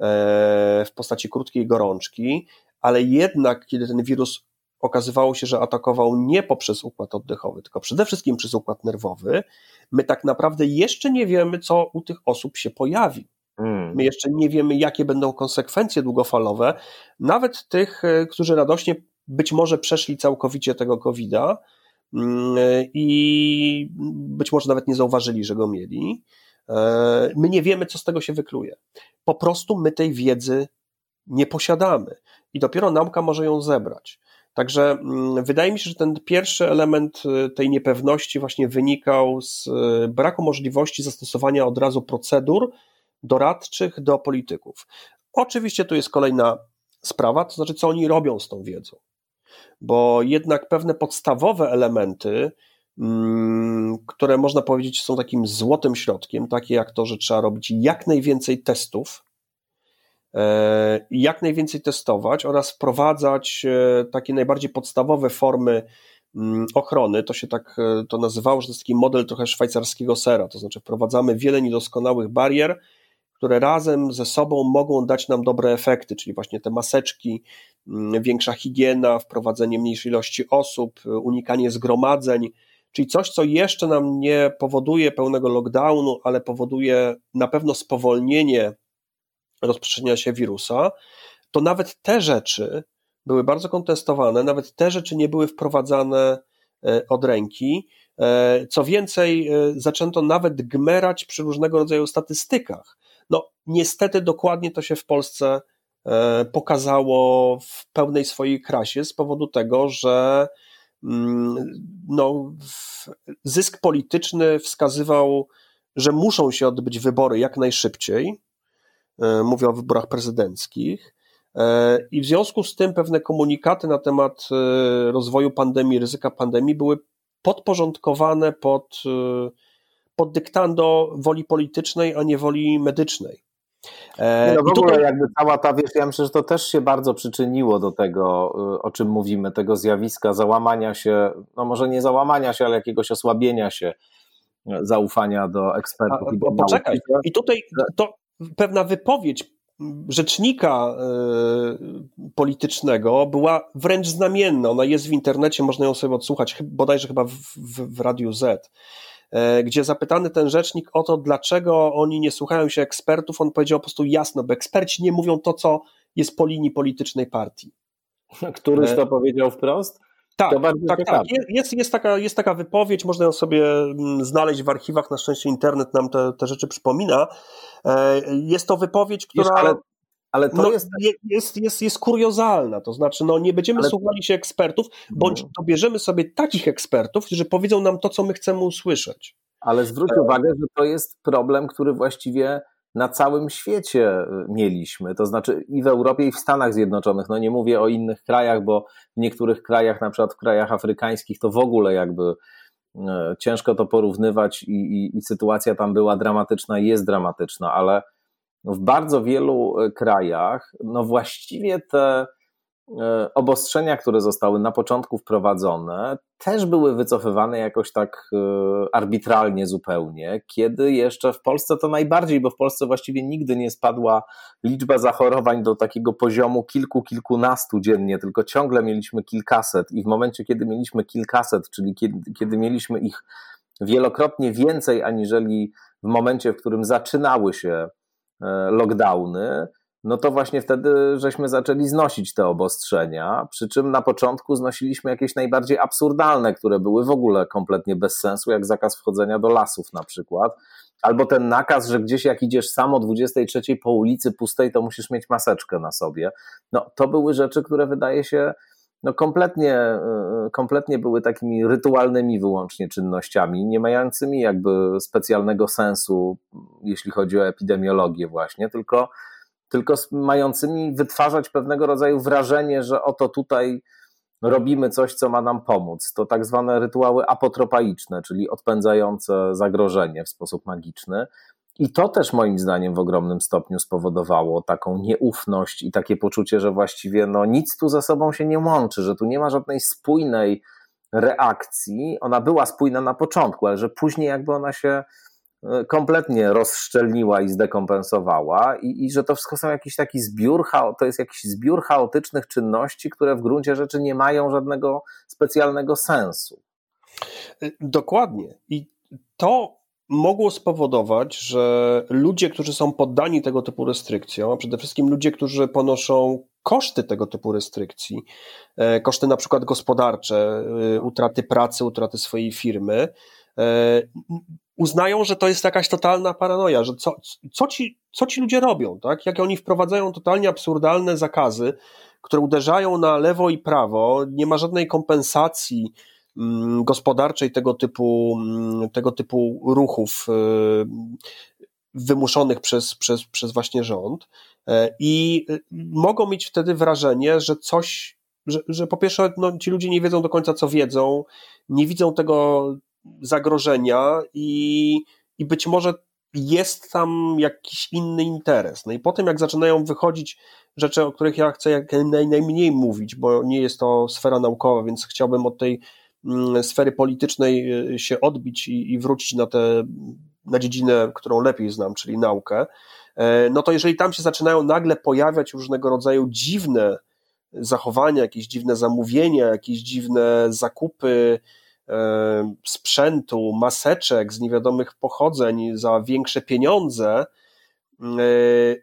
E, w postaci krótkiej gorączki, ale jednak, kiedy ten wirus okazywało się, że atakował nie poprzez układ oddechowy, tylko przede wszystkim przez układ nerwowy, my tak naprawdę jeszcze nie wiemy, co u tych osób się pojawi. Hmm. My jeszcze nie wiemy, jakie będą konsekwencje długofalowe, nawet tych, e, którzy radośnie być może przeszli całkowicie tego COVID-a i być może nawet nie zauważyli, że go mieli. E, my nie wiemy, co z tego się wykluje. Po prostu my tej wiedzy nie posiadamy i dopiero nauka może ją zebrać. Także mm, wydaje mi się, że ten pierwszy element y, tej niepewności właśnie wynikał z braku możliwości zastosowania od razu procedur doradczych do polityków. Oczywiście tu jest kolejna sprawa, to znaczy, co oni robią z tą wiedzą. Bo jednak pewne podstawowe elementy Mm, które można powiedzieć są takim złotym środkiem, takie jak to, że trzeba robić jak najwięcej testów, e, jak najwięcej testować oraz wprowadzać e, takie najbardziej podstawowe formy mm, ochrony. To się tak e, to nazywało, że to jest taki model trochę szwajcarskiego sera, to znaczy wprowadzamy wiele niedoskonałych barier, które razem ze sobą mogą dać nam dobre efekty, czyli właśnie te maseczki, mm, większa higiena, wprowadzenie mniejszej ilości osób, unikanie zgromadzeń, czyli coś, co jeszcze nam nie powoduje pełnego lockdownu, ale powoduje na pewno spowolnienie rozprzestrzeniania się wirusa, to nawet te rzeczy były bardzo kontestowane, nawet te rzeczy nie były wprowadzane e, od ręki. E, co więcej, e, zaczęto nawet gmerać przy różnego rodzaju statystykach. No, niestety dokładnie to się w Polsce pokazało w pełnej swojej krasie z powodu tego, że Mm, no, zysk polityczny wskazywał, że muszą się odbyć wybory jak najszybciej. E, mówię o wyborach prezydenckich. E, I w związku z tym pewne komunikaty na temat e, rozwoju pandemii, ryzyka pandemii były podporządkowane pod, pod dyktando woli politycznej, a nie woli medycznej. E, no w ogóle tutaj... jakby cała ta, wiesz, ja myślę, że to też się bardzo przyczyniło do tego, y, o czym mówimy, tego zjawiska załamania się, no może nie załamania się, ale jakiegoś osłabienia się zaufania do ekspertów. A, i do poczekaj, i tutaj to pewna wypowiedź rzecznika y, politycznego była wręcz znamienna. Ona jest w internecie, można ją sobie odsłuchać, bodajże chyba w, w, w Radiu Z, e, gdzie zapytany ten rzecznik o to, dlaczego oni nie słuchają się ekspertów, on powiedział po prostu jasno, bo eksperci nie mówią to, co jest po linii politycznej partii. Któryś e, to powiedział wprost? Tak, tak, tak. Jest, jest, taka, jest taka wypowiedź, można ją sobie mm, znaleźć w archiwach, na szczęście internet nam te, te rzeczy przypomina. E, jest to wypowiedź, która... ale, ale to no, jest... jest... Jest, jest, kuriozalna, to znaczy no, nie będziemy ale... słuchali się ekspertów, bądź dobierzemy sobie takich ekspertów, którzy powiedzą nam to, co my chcemy usłyszeć. Ale zwróć e, uwagę, że to jest problem, który właściwie na całym świecie y, mieliśmy, to znaczy i w Europie, i w Stanach Zjednoczonych. No nie mówię o innych krajach, bo w niektórych krajach, na przykład w krajach afrykańskich, to w ogóle jakby y, ciężko to porównywać i, i, i sytuacja tam była dramatyczna i jest dramatyczna, ale w bardzo wielu y, krajach, no właściwie te obostrzenia, które zostały na początku wprowadzone, też były wycofywane jakoś tak e, arbitralnie zupełnie, kiedy jeszcze w Polsce to najbardziej, bo w Polsce właściwie nigdy nie spadła liczba zachorowań do takiego poziomu kilku, kilkunastu dziennie, tylko ciągle mieliśmy kilkaset. I w momencie, kiedy mieliśmy kilkaset, czyli kiedy, kiedy mieliśmy ich wielokrotnie więcej aniżeli w momencie, w którym zaczynały się e, lockdowny, no to właśnie wtedy żeśmy zaczęli znosić te obostrzenia, przy czym na początku znosiliśmy jakieś najbardziej absurdalne, które były w ogóle kompletnie bez sensu, jak zakaz wchodzenia do lasów na przykład, albo ten nakaz, że gdzieś jak idziesz sam o 23 po ulicy pustej, to musisz mieć maseczkę na sobie. No to były rzeczy, które wydaje się no kompletnie, e, kompletnie były takimi rytualnymi wyłącznie czynnościami, nie mającymi jakby specjalnego sensu, jeśli chodzi o epidemiologię właśnie, tylko tylko mającymi wytwarzać pewnego rodzaju wrażenie, że oto tutaj robimy coś, co ma nam pomóc. To tak zwane rytuały apotropaiczne, czyli odpędzające zagrożenie w sposób magiczny. I to też moim zdaniem w ogromnym stopniu spowodowało taką nieufność i takie poczucie, że właściwie no, nic tu ze sobą się nie łączy, że tu nie ma żadnej spójnej reakcji. Ona była spójna na początku, ale że później jakby ona się kompletnie rozszczelniła i zdekompensowała i, i że to wszystko są jakiś taki zbiór, to jest jakiś zbiór chaotycznych czynności, które w gruncie rzeczy nie mają żadnego specjalnego sensu. E, dokładnie. I to mogło spowodować, że ludzie, którzy są poddani tego typu restrykcjom, a przede wszystkim ludzie, którzy ponoszą koszty tego typu restrykcji, e, koszty na przykład gospodarcze, utraty pracy, utraty swojej firmy, uznają, że to jest jakaś totalna paranoia, że co, co, ci, co ci ludzie robią, tak? Jak oni wprowadzają totalnie absurdalne zakazy, które uderzają na lewo i prawo, nie ma żadnej kompensacji mm, gospodarczej tego typu, mm, tego typu ruchów y, wymuszonych przez, przez, przez właśnie rząd e, i y, mogą mieć wtedy wrażenie, że coś, że, że po pierwsze no, ci ludzie nie wiedzą do końca, co wiedzą, nie widzą tego, zagrożenia i, i być może jest tam jakiś inny interes. No i potem, jak zaczynają wychodzić rzeczy, o których ja chcę jak najmniej mówić, bo nie jest to sfera naukowa, więc chciałbym od tej mm, sfery politycznej y, się odbić i, i wrócić na tę na dziedzinę, którą lepiej znam, czyli naukę. E, no to jeżeli tam się zaczynają nagle pojawiać różnego rodzaju dziwne zachowania, jakieś dziwne zamówienia, jakieś dziwne zakupy, sprzętu, maseczek z niewiadomych pochodzeń za większe pieniądze, e,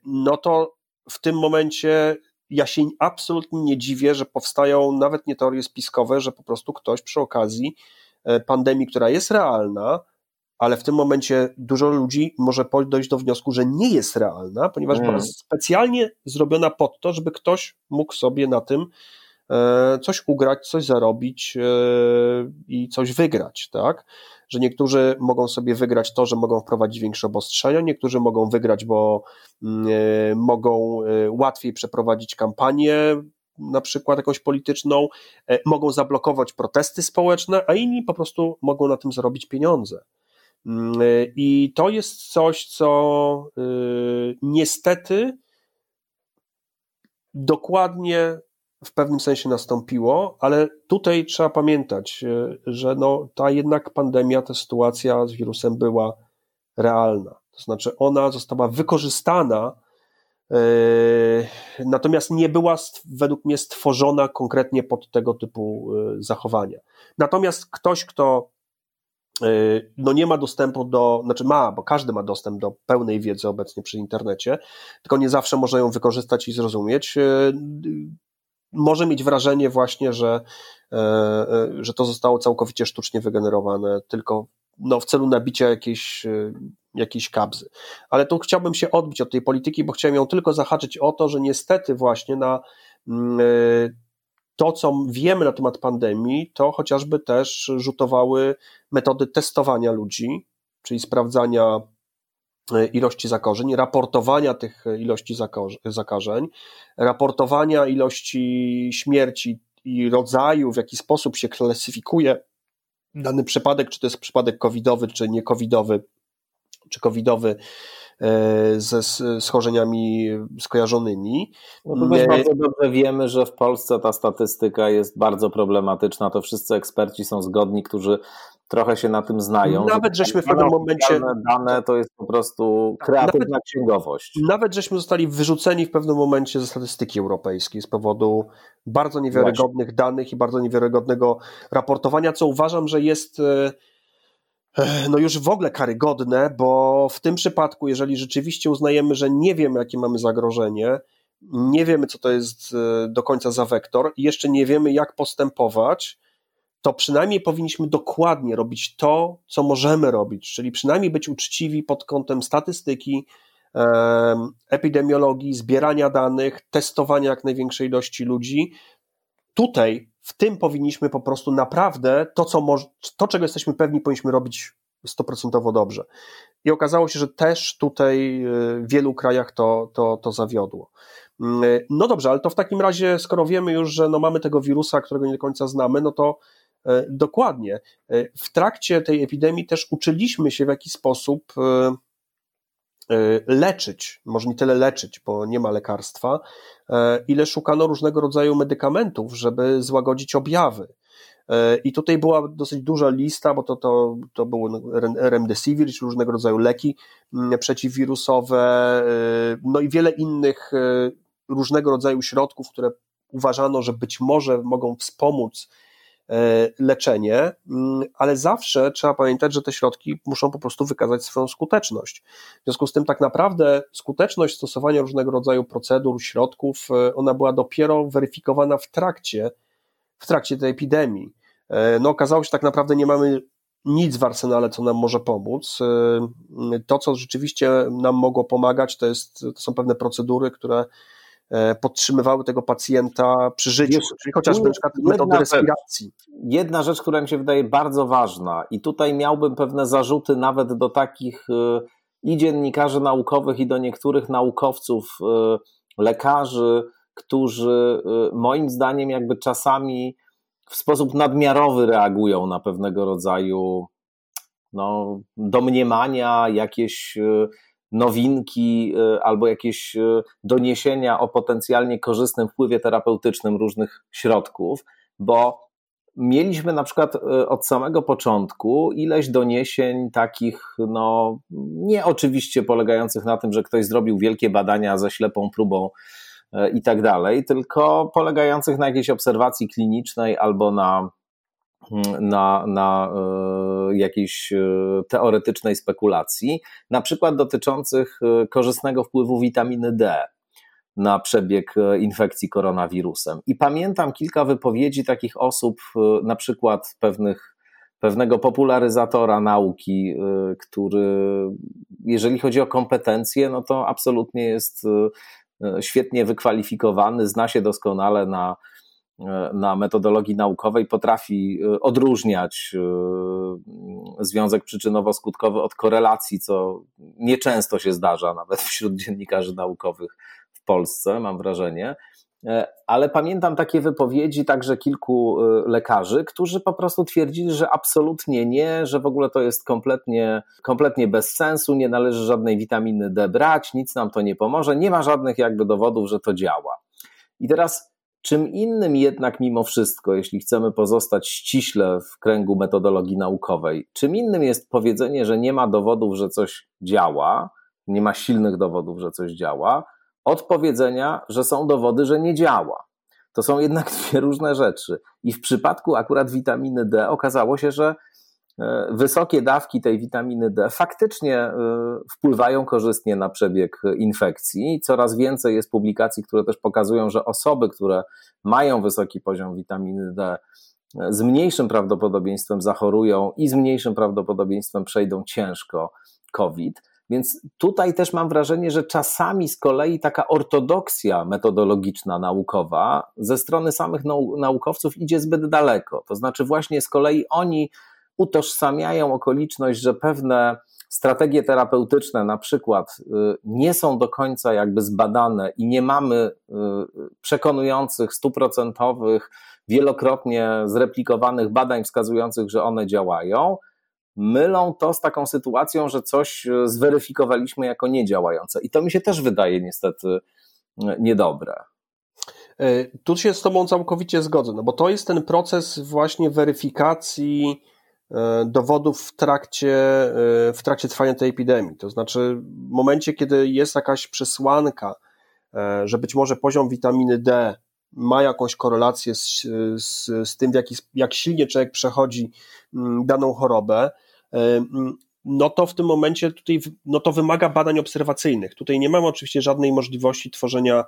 no to w tym momencie ja się absolutnie nie dziwię, że powstają nawet nie teorie spiskowe, że po prostu ktoś przy okazji e, pandemii, która jest realna, ale w tym momencie dużo ludzi może dojść do wniosku, że nie jest realna, ponieważ była mm. specjalnie zrobiona pod to, żeby ktoś mógł sobie na tym E, coś ugrać, coś zarobić e, i coś wygrać, tak? Że niektórzy mogą sobie wygrać to, że mogą wprowadzić większe obostrzenia, niektórzy mogą wygrać, bo mm, e, mogą łatwiej przeprowadzić kampanię, na przykład jakąś polityczną, mogą zablokować protesty społeczne, a inni po prostu mogą na tym zarobić pieniądze. Mm, I to jest coś, co niestety dokładnie w pewnym sensie nastąpiło, ale tutaj trzeba pamiętać, e, że no, ta jednak pandemia, ta sytuacja z wirusem była realna. To znaczy, ona została wykorzystana, yy, natomiast nie była według mnie stworzona konkretnie pod tego typu yy, zachowania. Natomiast ktoś, kto no nie ma dostępu do, znaczy ma, bo każdy ma dostęp do pełnej wiedzy obecnie przy internecie, tylko nie zawsze może ją wykorzystać i zrozumieć może mieć wrażenie właśnie, że, e, e, że to zostało całkowicie sztucznie wygenerowane, tylko no, w celu nabicia jakiejś, e, jakiejś kabzy. Ale tu chciałbym się odbić od tej polityki, bo chciałem ją tylko zahaczyć o to, że niestety właśnie na mm, to, co wiemy na temat pandemii, to chociażby też rzutowały metody testowania ludzi, czyli sprawdzania ilości zakażeń, raportowania tych ilości zakażeń, raportowania ilości śmierci i rodzaju, w jaki sposób się klasyfikuje dany przypadek, czy to jest przypadek covidowy, czy nie covidowy, czy covidowy e, ze schorzeniami skojarzonymi. No to też bardzo dobrze wiemy, że w Polsce ta statystyka jest bardzo problematyczna. To wszyscy eksperci są zgodni, którzy trochę się na tym znają. Nawet żeśmy w pewnym momencie. Dane to jest po prostu kreatywna nawet, księgowość. Nawet żeśmy zostali wyrzuceni w pewnym momencie ze statystyki europejskiej z powodu bardzo niewiarygodnych Właśnie. danych i bardzo niewiarygodnego raportowania, co uważam, że jest e, e, no już w ogóle karygodne, bo w tym przypadku, jeżeli rzeczywiście uznajemy, że nie wiemy, jakie mamy zagrożenie, nie wiemy, co to jest e, do końca za wektor, i jeszcze nie wiemy, jak postępować, to przynajmniej powinniśmy dokładnie robić to, co możemy robić, czyli przynajmniej być uczciwi pod kątem statystyki, epidemiologii, zbierania danych, testowania jak największej ilości ludzi. Tutaj, w tym powinniśmy po prostu naprawdę to, co to czego jesteśmy pewni, powinniśmy robić stoprocentowo dobrze. I okazało się, że też tutaj y, w wielu krajach to, to, to zawiodło. Mm, no dobrze, ale to w takim razie, skoro wiemy już, że no mamy tego wirusa, którego nie do końca znamy, no to dokładnie. E, w trakcie tej epidemii też uczyliśmy się w jaki sposób e, leczyć, może nie tyle leczyć, bo nie ma lekarstwa, ile szukano różnego rodzaju medykamentów, żeby złagodzić objawy. I tutaj była dosyć duża lista, bo to, to, to było remdesivir, czy różnego rodzaju leki przeciwwirusowe, no i wiele innych różnego rodzaju środków, które uważano, że być może mogą wspomóc E, leczenie, mm, ale zawsze trzeba pamiętać, że te środki muszą po prostu wykazać swoją skuteczność. W związku z tym, tak naprawdę, skuteczność stosowania różnego rodzaju procedur, środków, e, ona była dopiero weryfikowana w trakcie, w trakcie tej epidemii. E, no, okazało się, tak naprawdę nie mamy nic w arsenale, co nam może pomóc. To, co rzeczywiście nam mogło pomagać, to, jest, to są pewne procedury, które E, podtrzymywały tego pacjenta przy życiu, Wiesz, czyli chociażby na przykład metody respiracji. Jedna rzecz, która mi się wydaje bardzo ważna i tutaj miałbym pewne zarzuty nawet do takich e, i dziennikarzy naukowych i do niektórych naukowców, e, lekarzy, którzy moim zdaniem jakby czasami w sposób nadmiarowy reagują na pewnego rodzaju no, domniemania, jakieś nowinki y, albo jakieś y, doniesienia o potencjalnie korzystnym wpływie terapeutycznym różnych środków, bo mieliśmy na przykład y, od samego początku ileś doniesień takich, no nie oczywiście polegających na tym, że ktoś zrobił wielkie badania ze ślepą próbą i tak dalej, tylko polegających na jakiejś obserwacji klinicznej albo na na, na e, jakiejś e, teoretycznej spekulacji, na przykład dotyczących e, korzystnego wpływu witaminy D na przebieg infekcji koronawirusem. I pamiętam kilka wypowiedzi takich osób, na przykład pewnych, pewnego popularyzatora nauki, który, jeżeli chodzi o kompetencje, no to absolutnie jest świetnie wykwalifikowany, zna się doskonale na na metodologii naukowej potrafi e, odróżniać e, związek przyczynowo-skutkowy od korelacji, co nieczęsto się zdarza nawet wśród dziennikarzy naukowych w Polsce, mam wrażenie. Ale pamiętam takie wypowiedzi także kilku lekarzy, którzy po prostu twierdzili, że absolutnie nie, że w ogóle to jest kompletnie, kompletnie bez sensu, nie należy żadnej witaminy D brać, nic nam to nie pomoże, nie ma żadnych jakby dowodów, że to działa. I teraz Czym innym jednak mimo wszystko, jeśli chcemy pozostać ściśle w kręgu metodologii naukowej, czym innym jest powiedzenie, że nie ma dowodów, że coś działa, nie ma silnych dowodów, że coś działa, od powiedzenia, że są dowody, że nie działa. To są jednak dwie różne rzeczy. I w przypadku akurat witaminy D okazało się, że wysokie dawki tej witaminy D faktycznie e, wpływają korzystnie na przebieg infekcji. Coraz więcej jest publikacji, które też pokazują, że osoby, które mają wysoki poziom witaminy D, e, z mniejszym prawdopodobieństwem zachorują i z mniejszym prawdopodobieństwem przejdą ciężko COVID. Więc tutaj też mam wrażenie, że czasami z kolei taka ortodoksja metodologiczna, naukowa ze strony samych nau naukowców idzie zbyt daleko. To znaczy, właśnie z kolei oni utożsamiają okoliczność, że pewne strategie terapeutyczne na przykład y, nie są do końca jakby zbadane i nie mamy y, przekonujących, stuprocentowych, wielokrotnie zreplikowanych badań wskazujących, że one działają, mylą to z taką sytuacją, że coś e, zweryfikowaliśmy jako niedziałające. I to mi się też wydaje niestety niedobre. Tu się z Tobą całkowicie zgodzę, no bo to jest ten proces właśnie weryfikacji dowodów w trakcie, w trakcie trwania tej epidemii. To znaczy, w momencie, kiedy jest jakaś przesłanka, że być może poziom witaminy D ma jakąś korelację z, z, z tym, jak, jak silnie człowiek przechodzi mm, daną chorobę, no to w tym momencie tutaj, no to wymaga badań obserwacyjnych. Tutaj nie mamy oczywiście żadnej możliwości tworzenia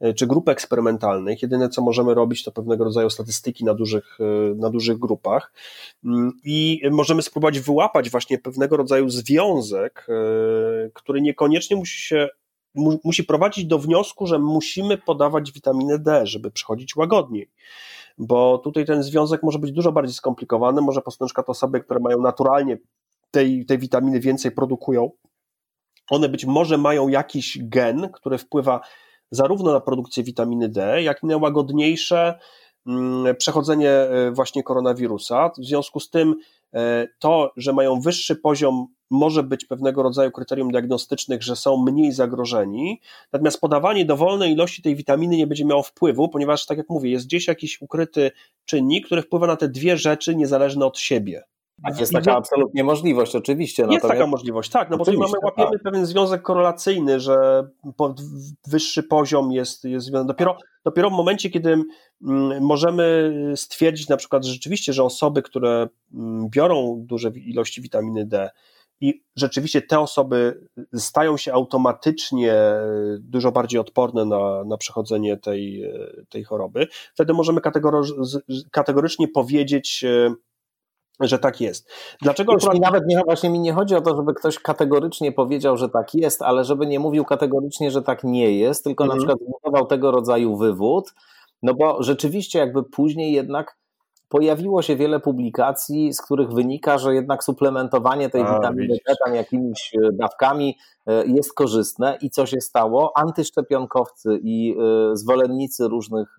e, czy grup eksperymentalnych. Jedyne, co możemy robić, to pewnego rodzaju statystyki na dużych, e, na dużych grupach i możemy spróbować wyłapać właśnie pewnego rodzaju związek, e, który niekoniecznie musi się musi prowadzić do wniosku, że musimy podawać witaminę D, żeby przechodzić łagodniej bo tutaj ten związek może być dużo bardziej skomplikowany, może po prostu na przykład osoby, które mają naturalnie tej, tej witaminy więcej produkują, one być może mają jakiś gen, który wpływa zarówno na produkcję witaminy D, jak i na łagodniejsze mm, przechodzenie e, właśnie koronawirusa. W związku z tym e, to, że mają wyższy poziom może być pewnego rodzaju kryterium diagnostycznych, że są mniej zagrożeni, natomiast podawanie dowolnej ilości tej witaminy nie będzie miało wpływu, ponieważ, tak jak mówię, jest gdzieś jakiś ukryty czynnik, który wpływa na te dwie rzeczy niezależne od siebie. Tak, jest taka absolutnie możliwość, oczywiście. Jest taka możliwość, tak, no bo tutaj mamy, łapiemy tak. pewien związek korelacyjny, że wyższy poziom jest, jest dopiero, dopiero w momencie, kiedy mm, możemy stwierdzić na przykład rzeczywiście, że osoby, które mm, biorą duże ilości witaminy D, i rzeczywiście te osoby stają się automatycznie dużo bardziej odporne na, na przechodzenie tej, tej choroby, wtedy możemy kategorycznie powiedzieć, że tak jest. Dlaczego akurat... nawet nie, właśnie mi nie chodzi o to, żeby ktoś kategorycznie powiedział, że tak jest, ale żeby nie mówił kategorycznie, że tak nie jest, tylko mhm. na przykład zbudował tego rodzaju wywód, no bo rzeczywiście jakby później jednak pojawiło się wiele publikacji, z których wynika, że jednak suplementowanie tej A, witaminy D tam jakimiś e, dawkami e, jest korzystne i co się stało? Antyszczepionkowcy i e, zwolennicy różnych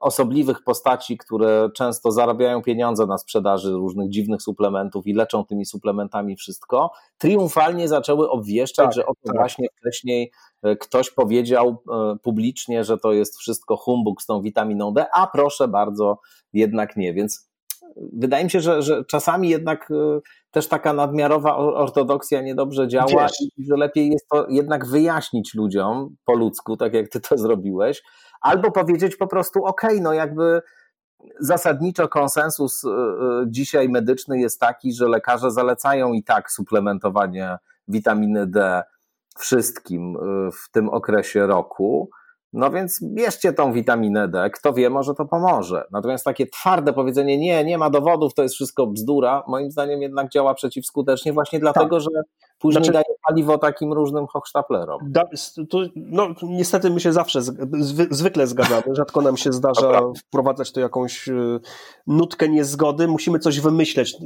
osobliwych postaci, które często zarabiają pieniądze na sprzedaży różnych dziwnych suplementów i leczą tymi suplementami wszystko, triumfalnie zaczęły obwieszczać, tak, że oto tak. właśnie wcześniej e, ktoś powiedział e, publicznie, że to jest wszystko humbug z tą witaminą D, a proszę bardzo, jednak nie. Więc wydaje mi się, że, że czasami jednak e, też taka nadmiarowa ortodoksja niedobrze działa Wiesz. i że lepiej jest to jednak wyjaśnić ludziom po ludzku, tak jak ty to zrobiłeś, albo powiedzieć po prostu, ok, no jakby zasadniczo konsensus y, y, dzisiaj medyczny jest taki, że lekarze zalecają i tak suplementowanie witaminy D wszystkim y, w tym okresie roku. No więc bierzcie tą witaminę D, kto wie, może to pomoże. Natomiast takie twarde powiedzenie, nie, nie ma dowodów, to jest wszystko bzdura, moim zdaniem jednak działa przeciwskutecznie właśnie dlatego, tak. że później znaczy, daje paliwo takim różnym hochsztaplerom. Da, tu, no, niestety my się zawsze, zwy, zwykle zgadzamy, rzadko nam się zdarza wprowadzać tu jakąś y, nutkę niezgody, musimy coś wymyśleć,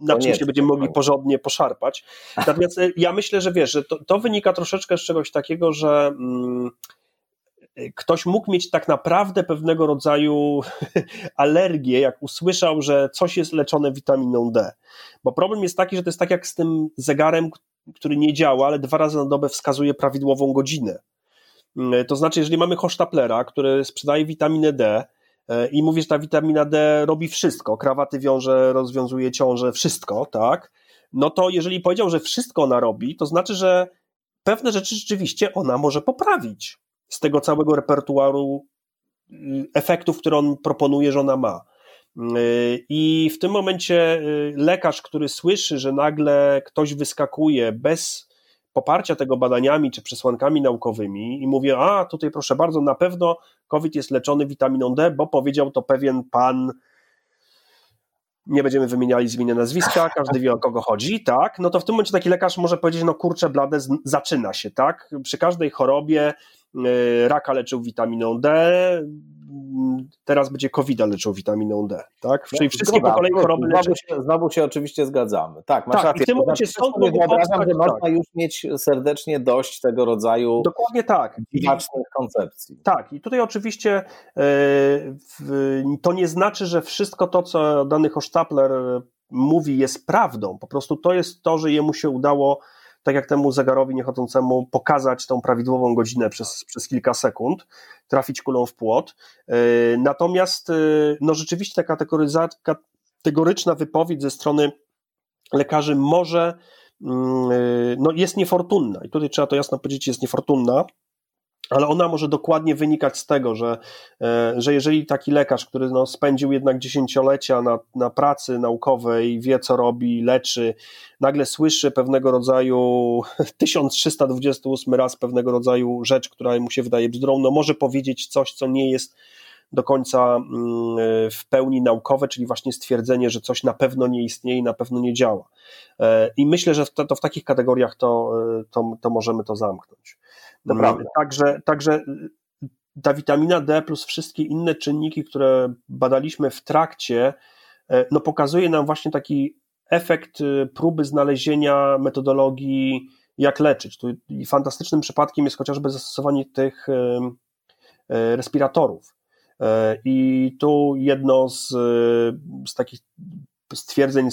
na czym się będziemy mogli porządnie poszarpać. Natomiast y, ja myślę, że wiesz, że to, to wynika troszeczkę z czegoś takiego, że... Mm, ktoś mógł mieć tak naprawdę pewnego rodzaju alergię, jak usłyszał, że coś jest leczone witaminą D. Bo problem jest taki, że to jest tak jak z tym zegarem, który nie działa, ale dwa razy na dobę wskazuje prawidłową godzinę. To znaczy, jeżeli mamy hosztaplera, który sprzedaje witaminę D, i mówi, że ta witamina D robi wszystko, krawaty wiąże, rozwiązuje ciąże, wszystko, tak? No to jeżeli powiedział, że wszystko ona robi, to znaczy, że pewne rzeczy rzeczywiście ona może poprawić z tego całego repertuaru y, efektów, które on proponuje, że ona ma. Y, I w tym momencie y, lekarz, który słyszy, że nagle ktoś wyskakuje bez poparcia tego badaniami czy przesłankami naukowymi i mówi: A tutaj proszę bardzo, na pewno COVID jest leczony witaminą D, bo powiedział to pewien pan nie będziemy wymieniali z imienia nazwiska, każdy wie o kogo chodzi, tak, no to w tym momencie taki lekarz może powiedzieć, no kurczę blade, zaczyna się, tak, przy każdej chorobie raka leczył witaminą D, teraz będzie covid leczył witaminą D, tak? Czyli wszystkie po kolei choroby znowu się, znowu się oczywiście zgadzamy. Tak, masz tak, rację. I w tym momencie znaczy, stąd mogą powstać, że można tak. już mieć serdecznie dość tego rodzaju Dokładnie tak. dziwacznych koncepcji. Tak, i tutaj oczywiście yy, to nie znaczy, że wszystko to, co dany Hochstapler mówi jest prawdą, po prostu to jest to, że jemu się udało tak jak temu zegarowi niechodzącemu pokazać tą prawidłową godzinę przez, przez kilka sekund, trafić kulą w płot. E, natomiast e, no rzeczywiście ta kategoryczna wypowiedź ze strony lekarzy może mm, e, no jest niefortunna. I tutaj trzeba to jasno powiedzieć, jest niefortunna, ale ona może dokładnie wynikać z tego, że, e, że jeżeli taki lekarz, który no, spędził jednak dziesięciolecia na, na pracy naukowej, wie co robi, leczy, nagle słyszy pewnego rodzaju 1328 raz pewnego rodzaju rzecz, która mu się wydaje bzdurą, no może powiedzieć coś, co nie jest do końca mm, w pełni naukowe, czyli właśnie stwierdzenie, że coś na pewno nie istnieje i na pewno nie działa. E, I myślę, że to, to w takich kategoriach to, e, to, to możemy to zamknąć. Naprawdę. Także, także ta witamina D plus wszystkie inne czynniki, które badaliśmy w trakcie, e, no pokazuje nam właśnie taki efekt e, próby znalezienia metodologii, jak leczyć. Tu fantastycznym przypadkiem jest chociażby zastosowanie tych e, respiratorów. I tu jedno z, z takich stwierdzeń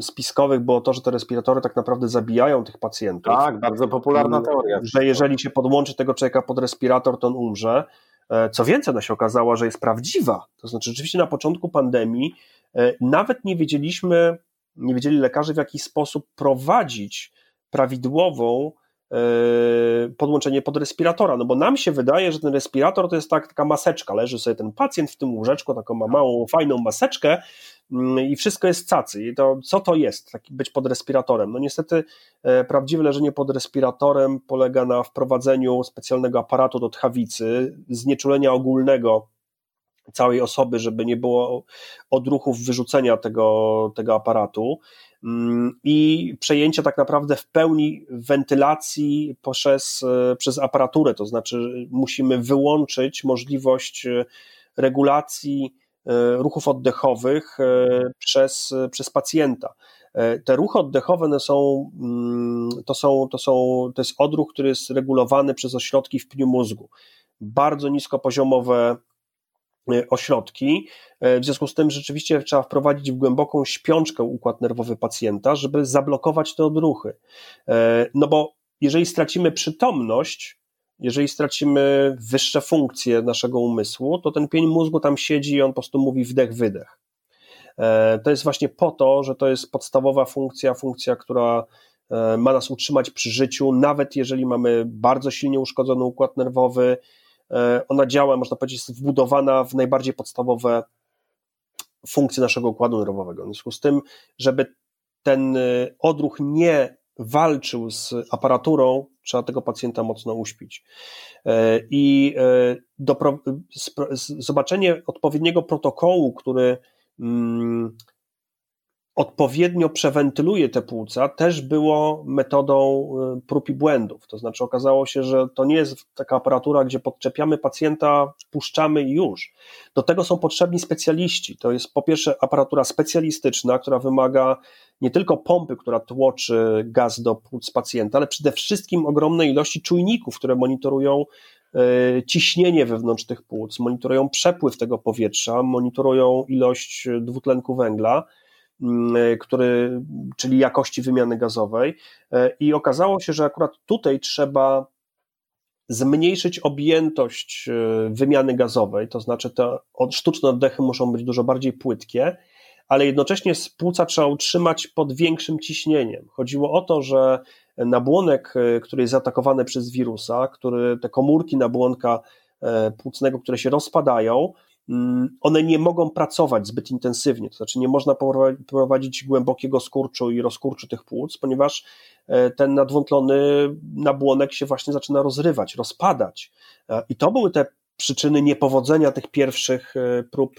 spiskowych było to, że te respiratory tak naprawdę zabijają tych pacjentów. Tak, bardzo popularna teoria. Że jeżeli się podłączy tego człowieka pod respirator, to on umrze. E, co więcej, ona się okazała, że jest prawdziwa. To znaczy, rzeczywiście na początku pandemii e, nawet nie wiedzieliśmy, nie wiedzieli lekarze, w jaki sposób prowadzić prawidłową podłączenie pod respiratora, no bo nam się wydaje, że ten respirator to jest tak, taka maseczka, leży sobie ten pacjent w tym łóżeczku, taką ma małą, fajną maseczkę Mm, i wszystko jest cacy. I to, co to jest, taki być pod respiratorem? No niestety e, prawdziwe leżenie pod respiratorem polega na wprowadzeniu specjalnego aparatu do tchawicy, znieczulenia ogólnego całej osoby, żeby nie było odruchów wyrzucenia tego, tego aparatu i przejęcia tak naprawdę w pełni wentylacji przez, e, przez aparaturę, to znaczy musimy wyłączyć możliwość e, regulacji E, ruchów oddechowych przez, przez pacjenta. Te ruchy oddechowe są, mm, to, są, to, są, to jest odruch, który jest regulowany przez ośrodki w pniu mózgu. Bardzo niskopoziomowe ośrodki. W związku z tym rzeczywiście trzeba wprowadzić w głęboką śpiączkę układ nerwowy pacjenta, żeby zablokować te odruchy. No bo jeżeli stracimy przytomność, jeżeli stracimy wyższe funkcje naszego umysłu, to ten pień mózgu tam siedzi i on po prostu mówi wdech, wydech. E, to jest właśnie po to, że to jest podstawowa funkcja, funkcja, która e, ma nas utrzymać przy życiu, nawet jeżeli mamy bardzo silnie uszkodzony układ nerwowy. E, ona działa, można powiedzieć, jest wbudowana w najbardziej podstawowe funkcje naszego układu nerwowego. W związku z tym, żeby ten odruch nie walczył z aparaturą, trzeba tego pacjenta mocno uśpić. E, I e, zobaczenie odpowiedniego protokołu, który mm, odpowiednio przewentyluje te płuca, też było metodą y, prób i błędów. To znaczy okazało się, że to nie jest taka aparatura, gdzie podczepiamy pacjenta, puszczamy i już. Do tego są potrzebni specjaliści. To jest po pierwsze aparatura specjalistyczna, która wymaga nie tylko pompy, która tłoczy gaz do płuc pacjenta, ale przede wszystkim ogromnej ilości czujników, które monitorują y, ciśnienie wewnątrz tych płuc, monitorują przepływ tego powietrza, monitorują ilość dwutlenku węgla, który, czyli jakości wymiany gazowej. E, I okazało się, że akurat tutaj trzeba zmniejszyć objętość wymiany gazowej, to znaczy te sztuczne oddechy muszą być dużo bardziej płytkie, ale jednocześnie płuca trzeba utrzymać pod większym ciśnieniem. Chodziło o to, że nabłonek, który jest zaatakowany przez wirusa, który, te komórki nabłonka płucnego, które się rozpadają, Mm, one nie mogą pracować zbyt intensywnie, to znaczy nie można prowadzić głębokiego skurczu i rozkurczu tych płuc, ponieważ e, ten nadwątlony nabłonek się właśnie zaczyna rozrywać, rozpadać. E, I to były te przyczyny niepowodzenia tych pierwszych e, prób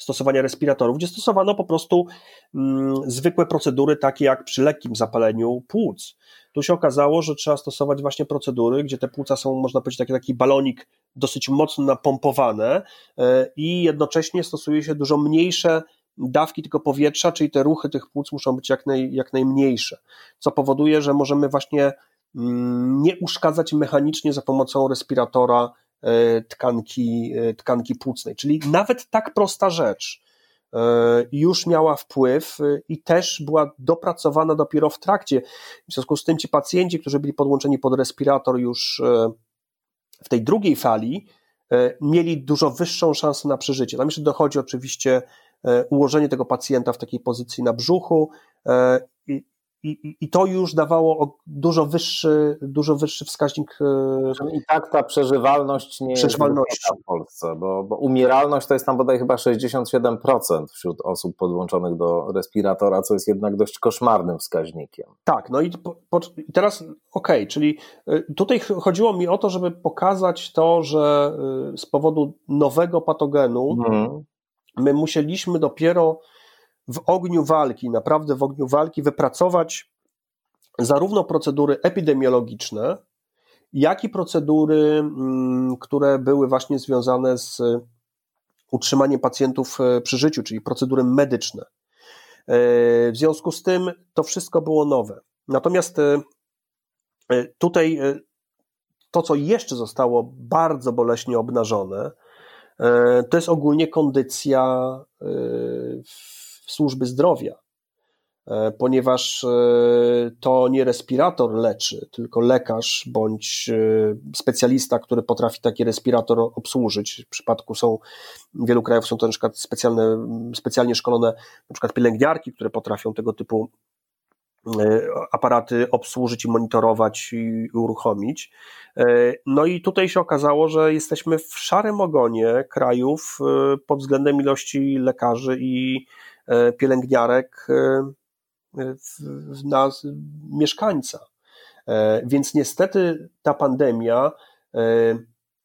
stosowania respiratorów, gdzie stosowano po prostu mm, zwykłe procedury, takie jak przy lekkim zapaleniu płuc. Tu się okazało, że trzeba stosować właśnie procedury, gdzie te płuca są, można powiedzieć, taki, taki balonik dosyć mocno napompowane e, i jednocześnie stosuje się dużo mniejsze dawki tylko powietrza, czyli te ruchy tych płuc muszą być jak, naj, jak najmniejsze, co powoduje, że możemy właśnie mm, nie uszkadzać mechanicznie za pomocą respiratora tkanki, e, tkanki płucnej. Czyli nawet tak prosta rzecz już miała wpływ i też była dopracowana dopiero w trakcie. W związku z tym ci pacjenci, którzy byli podłączeni pod respirator już w tej drugiej fali e, mieli dużo wyższą szansę na przeżycie. Tam jeszcze dochodzi oczywiście e, ułożenie tego pacjenta w takiej pozycji na brzuchu e, i, i, to już dawało dużo wyższy, dużo wyższy wskaźnik. E, I tak ta przeżywalność nie przeżywalność. jest w Polsce, bo, bo umieralność to jest tam bodaj chyba 67% wśród osób podłączonych do respiratora, co jest jednak dość koszmarnym wskaźnikiem. Tak, no i, po, po, teraz okej, okay, czyli e, tutaj chodziło mi o to, żeby pokazać to, że e, z powodu nowego patogenu mhm. my musieliśmy dopiero w ogniu walki, naprawdę w ogniu walki, wypracować zarówno procedury epidemiologiczne, jak i procedury, mm, które były właśnie związane z utrzymaniem pacjentów e, przy życiu, czyli procedury medyczne. E, w związku z tym to wszystko było nowe. Natomiast e, tutaj to, co jeszcze zostało bardzo boleśnie obnażone, to jest ogólnie kondycja służby zdrowia, e, ponieważ e, to nie respirator leczy, tylko lekarz bądź e, specjalista, który potrafi taki respirator obsłużyć. W przypadku są, w wielu krajów są to na przykład specjalne, specjalnie szkolone na przykład pielęgniarki, które potrafią tego typu aparaty obsłużyć i monitorować i uruchomić. No i tutaj się okazało, że jesteśmy w szarym ogonie krajów pod względem ilości lekarzy i pielęgniarek e, na mieszkańca. E, więc niestety ta pandemia,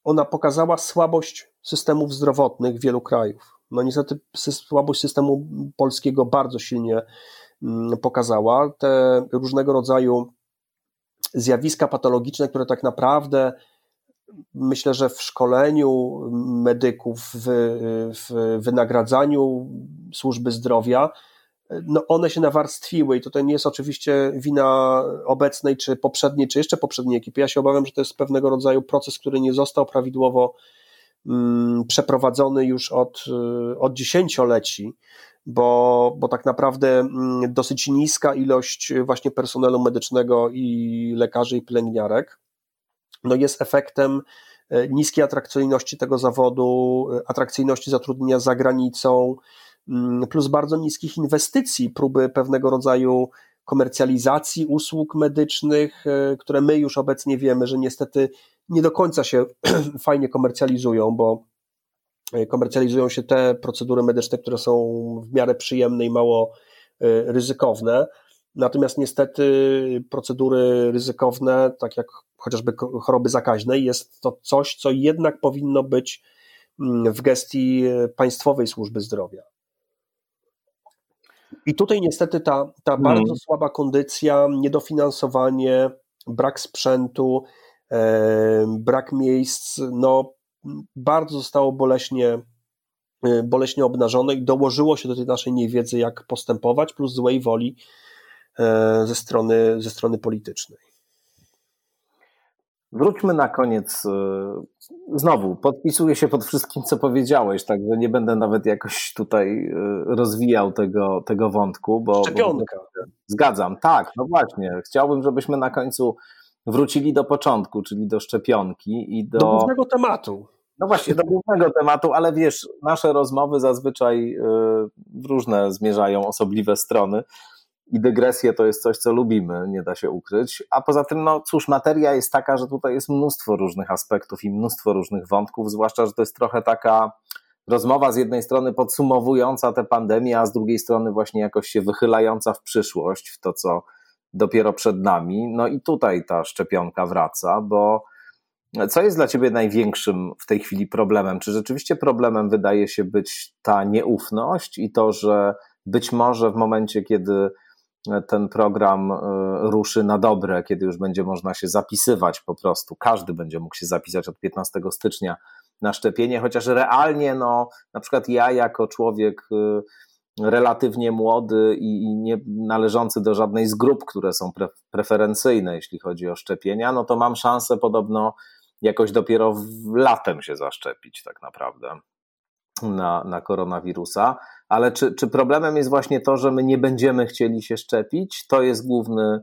ona pokazała słabość systemów zdrowotnych wielu krajów. No niestety słabość systemu polskiego bardzo silnie mm, pokazała. Te różnego rodzaju zjawiska patologiczne, które tak naprawdę myślę, że w szkoleniu medyków, w, w wynagradzaniu służby zdrowia, no one się nawarstwiły i tutaj nie jest oczywiście wina obecnej, czy poprzedniej, czy jeszcze poprzedniej ekipy. Ja się obawiam, że to jest pewnego rodzaju proces, który nie został prawidłowo mm, przeprowadzony już od, od dziesięcioleci, bo, bo tak naprawdę mm, dosyć niska ilość właśnie personelu medycznego i lekarzy i pielęgniarek no jest efektem e, niskiej atrakcyjności tego zawodu, e, atrakcyjności zatrudnienia za granicą, mm, plus bardzo niskich inwestycji, próby pewnego rodzaju komercjalizacji usług medycznych, e, które my już obecnie wiemy, że niestety nie do końca się fajnie komercjalizują, bo komercjalizują się te procedury medyczne, które są w miarę przyjemne i mało ryzykowne. Natomiast niestety procedury ryzykowne, tak jak chociażby choroby zakaźnej, jest to coś, co jednak powinno być mm, w gestii państwowej służby zdrowia. I tutaj niestety ta, ta hmm. bardzo słaba kondycja, niedofinansowanie, brak sprzętu, e, brak miejsc, no bardzo zostało boleśnie, e, boleśnie obnażone i dołożyło się do tej naszej niewiedzy, jak postępować, plus złej woli e, ze strony, ze strony politycznej. Wróćmy na koniec. E, znowu, podpisuję się pod wszystkim, co powiedziałeś, także nie będę nawet jakoś tutaj e, rozwijał tego, tego wątku. Bo, Szczepionka. Bo, zgadzam, tak, no właśnie. Chciałbym, żebyśmy na końcu wrócili do początku, czyli do szczepionki i do. Do głównego tematu. No właśnie, do głównego tematu, ale wiesz, nasze rozmowy zazwyczaj w różne zmierzają osobliwe strony i dygresje to jest coś, co lubimy, nie da się ukryć. A poza tym, no cóż, materia jest taka, że tutaj jest mnóstwo różnych aspektów i mnóstwo różnych wątków, zwłaszcza, że to jest trochę taka rozmowa z jednej strony podsumowująca tę pandemię, a z drugiej strony właśnie jakoś się wychylająca w przyszłość, w to, co dopiero przed nami. No i tutaj ta szczepionka wraca, bo co jest dla Ciebie największym w tej chwili problemem? Czy rzeczywiście problemem wydaje się być ta nieufność i to, że być może w momencie, kiedy ten program e, ruszy na dobre, kiedy już będzie można się zapisywać po prostu, każdy będzie mógł się zapisać od 15 stycznia na szczepienie, chociaż realnie, no, na przykład ja jako człowiek e, relatywnie młody i, nie należący do żadnej z grup, które są pre, preferencyjne, jeśli chodzi o szczepienia, no to mam szansę podobno jakoś dopiero latem się zaszczepić tak naprawdę na, na koronawirusa. Ale czy, czy problemem jest właśnie to, że my nie będziemy chcieli się szczepić? To jest główny,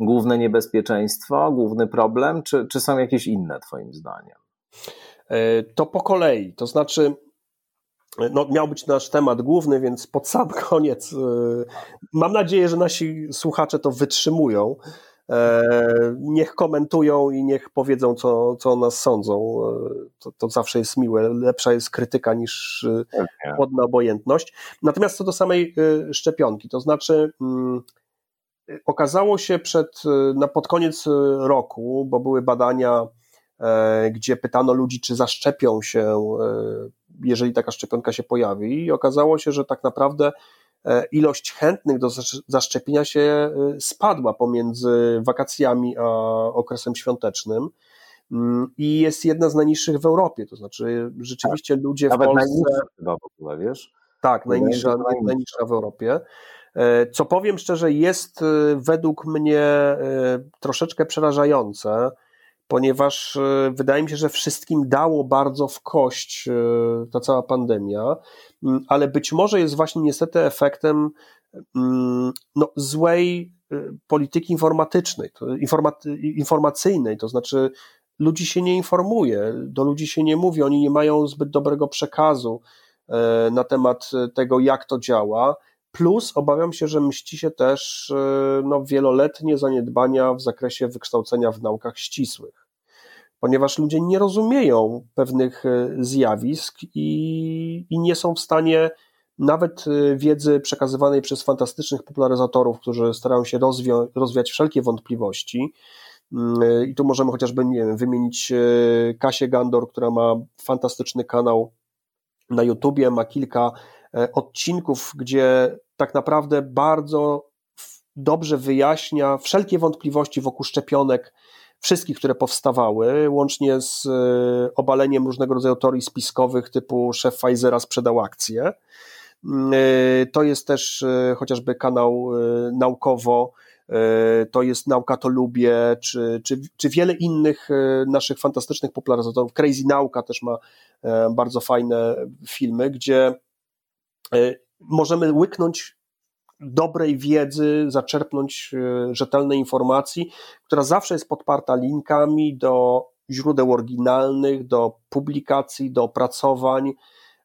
główne niebezpieczeństwo, główny problem, czy, czy są jakieś inne, Twoim zdaniem? E, to po kolei, to znaczy, no, miał być nasz temat główny, więc pod sam koniec. E, mam nadzieję, że nasi słuchacze to wytrzymują. E, niech komentują i niech powiedzą, co, co o nas sądzą. To, to zawsze jest miłe. Lepsza jest krytyka niż chłodna obojętność. Natomiast co do samej szczepionki, to znaczy. Hmm, okazało się przed, na pod koniec roku, bo były badania E, gdzie pytano ludzi, czy zaszczepią się, e, jeżeli taka szczepionka się pojawi, i okazało się, że tak naprawdę e, ilość chętnych do zaszczepienia się spadła pomiędzy wakacjami a okresem świątecznym mm, i jest jedna z najniższych w Europie. To znaczy, rzeczywiście tak. ludzie w Polsce. Najniższa chyba w ogóle, wiesz? Tak, najniższa, najniższa w Europie. Co powiem szczerze, jest według mnie troszeczkę przerażające, ponieważ e, wydaje mi się, że wszystkim dało bardzo w kość e, ta cała pandemia, mm, ale być może jest właśnie niestety efektem mm, no, złej e, polityki informatycznej, informacyjnej, to znaczy ludzi się nie informuje, do ludzi się nie mówi, oni nie mają zbyt dobrego przekazu na temat tego, jak to działa. Plus obawiam się, że mści się też no, wieloletnie zaniedbania w zakresie wykształcenia w naukach ścisłych ponieważ ludzie nie rozumieją pewnych e, zjawisk i, i nie są w stanie nawet e, wiedzy przekazywanej przez fantastycznych popularyzatorów, którzy starają się rozwia rozwiać wszelkie wątpliwości. I tu możemy chociażby nie wiem, wymienić Kasię Gandor, która ma fantastyczny kanał na YouTubie, ma kilka odcinków, gdzie tak naprawdę bardzo dobrze wyjaśnia wszelkie wątpliwości wokół szczepionek, wszystkich, które powstawały, łącznie z e, obaleniem różnego rodzaju teorii spiskowych typu szef Pfizera sprzedał akcję. Mm, e, to jest też e, chociażby kanał naukowo, to jest Nauka to lubię, czy, czy, czy wiele innych naszych fantastycznych popularyzatorów. Crazy Nauka też ma bardzo fajne filmy, gdzie możemy łyknąć dobrej wiedzy, zaczerpnąć e, rzetelnej informacji, która zawsze jest podparta linkami do źródeł oryginalnych, do publikacji, do opracowań,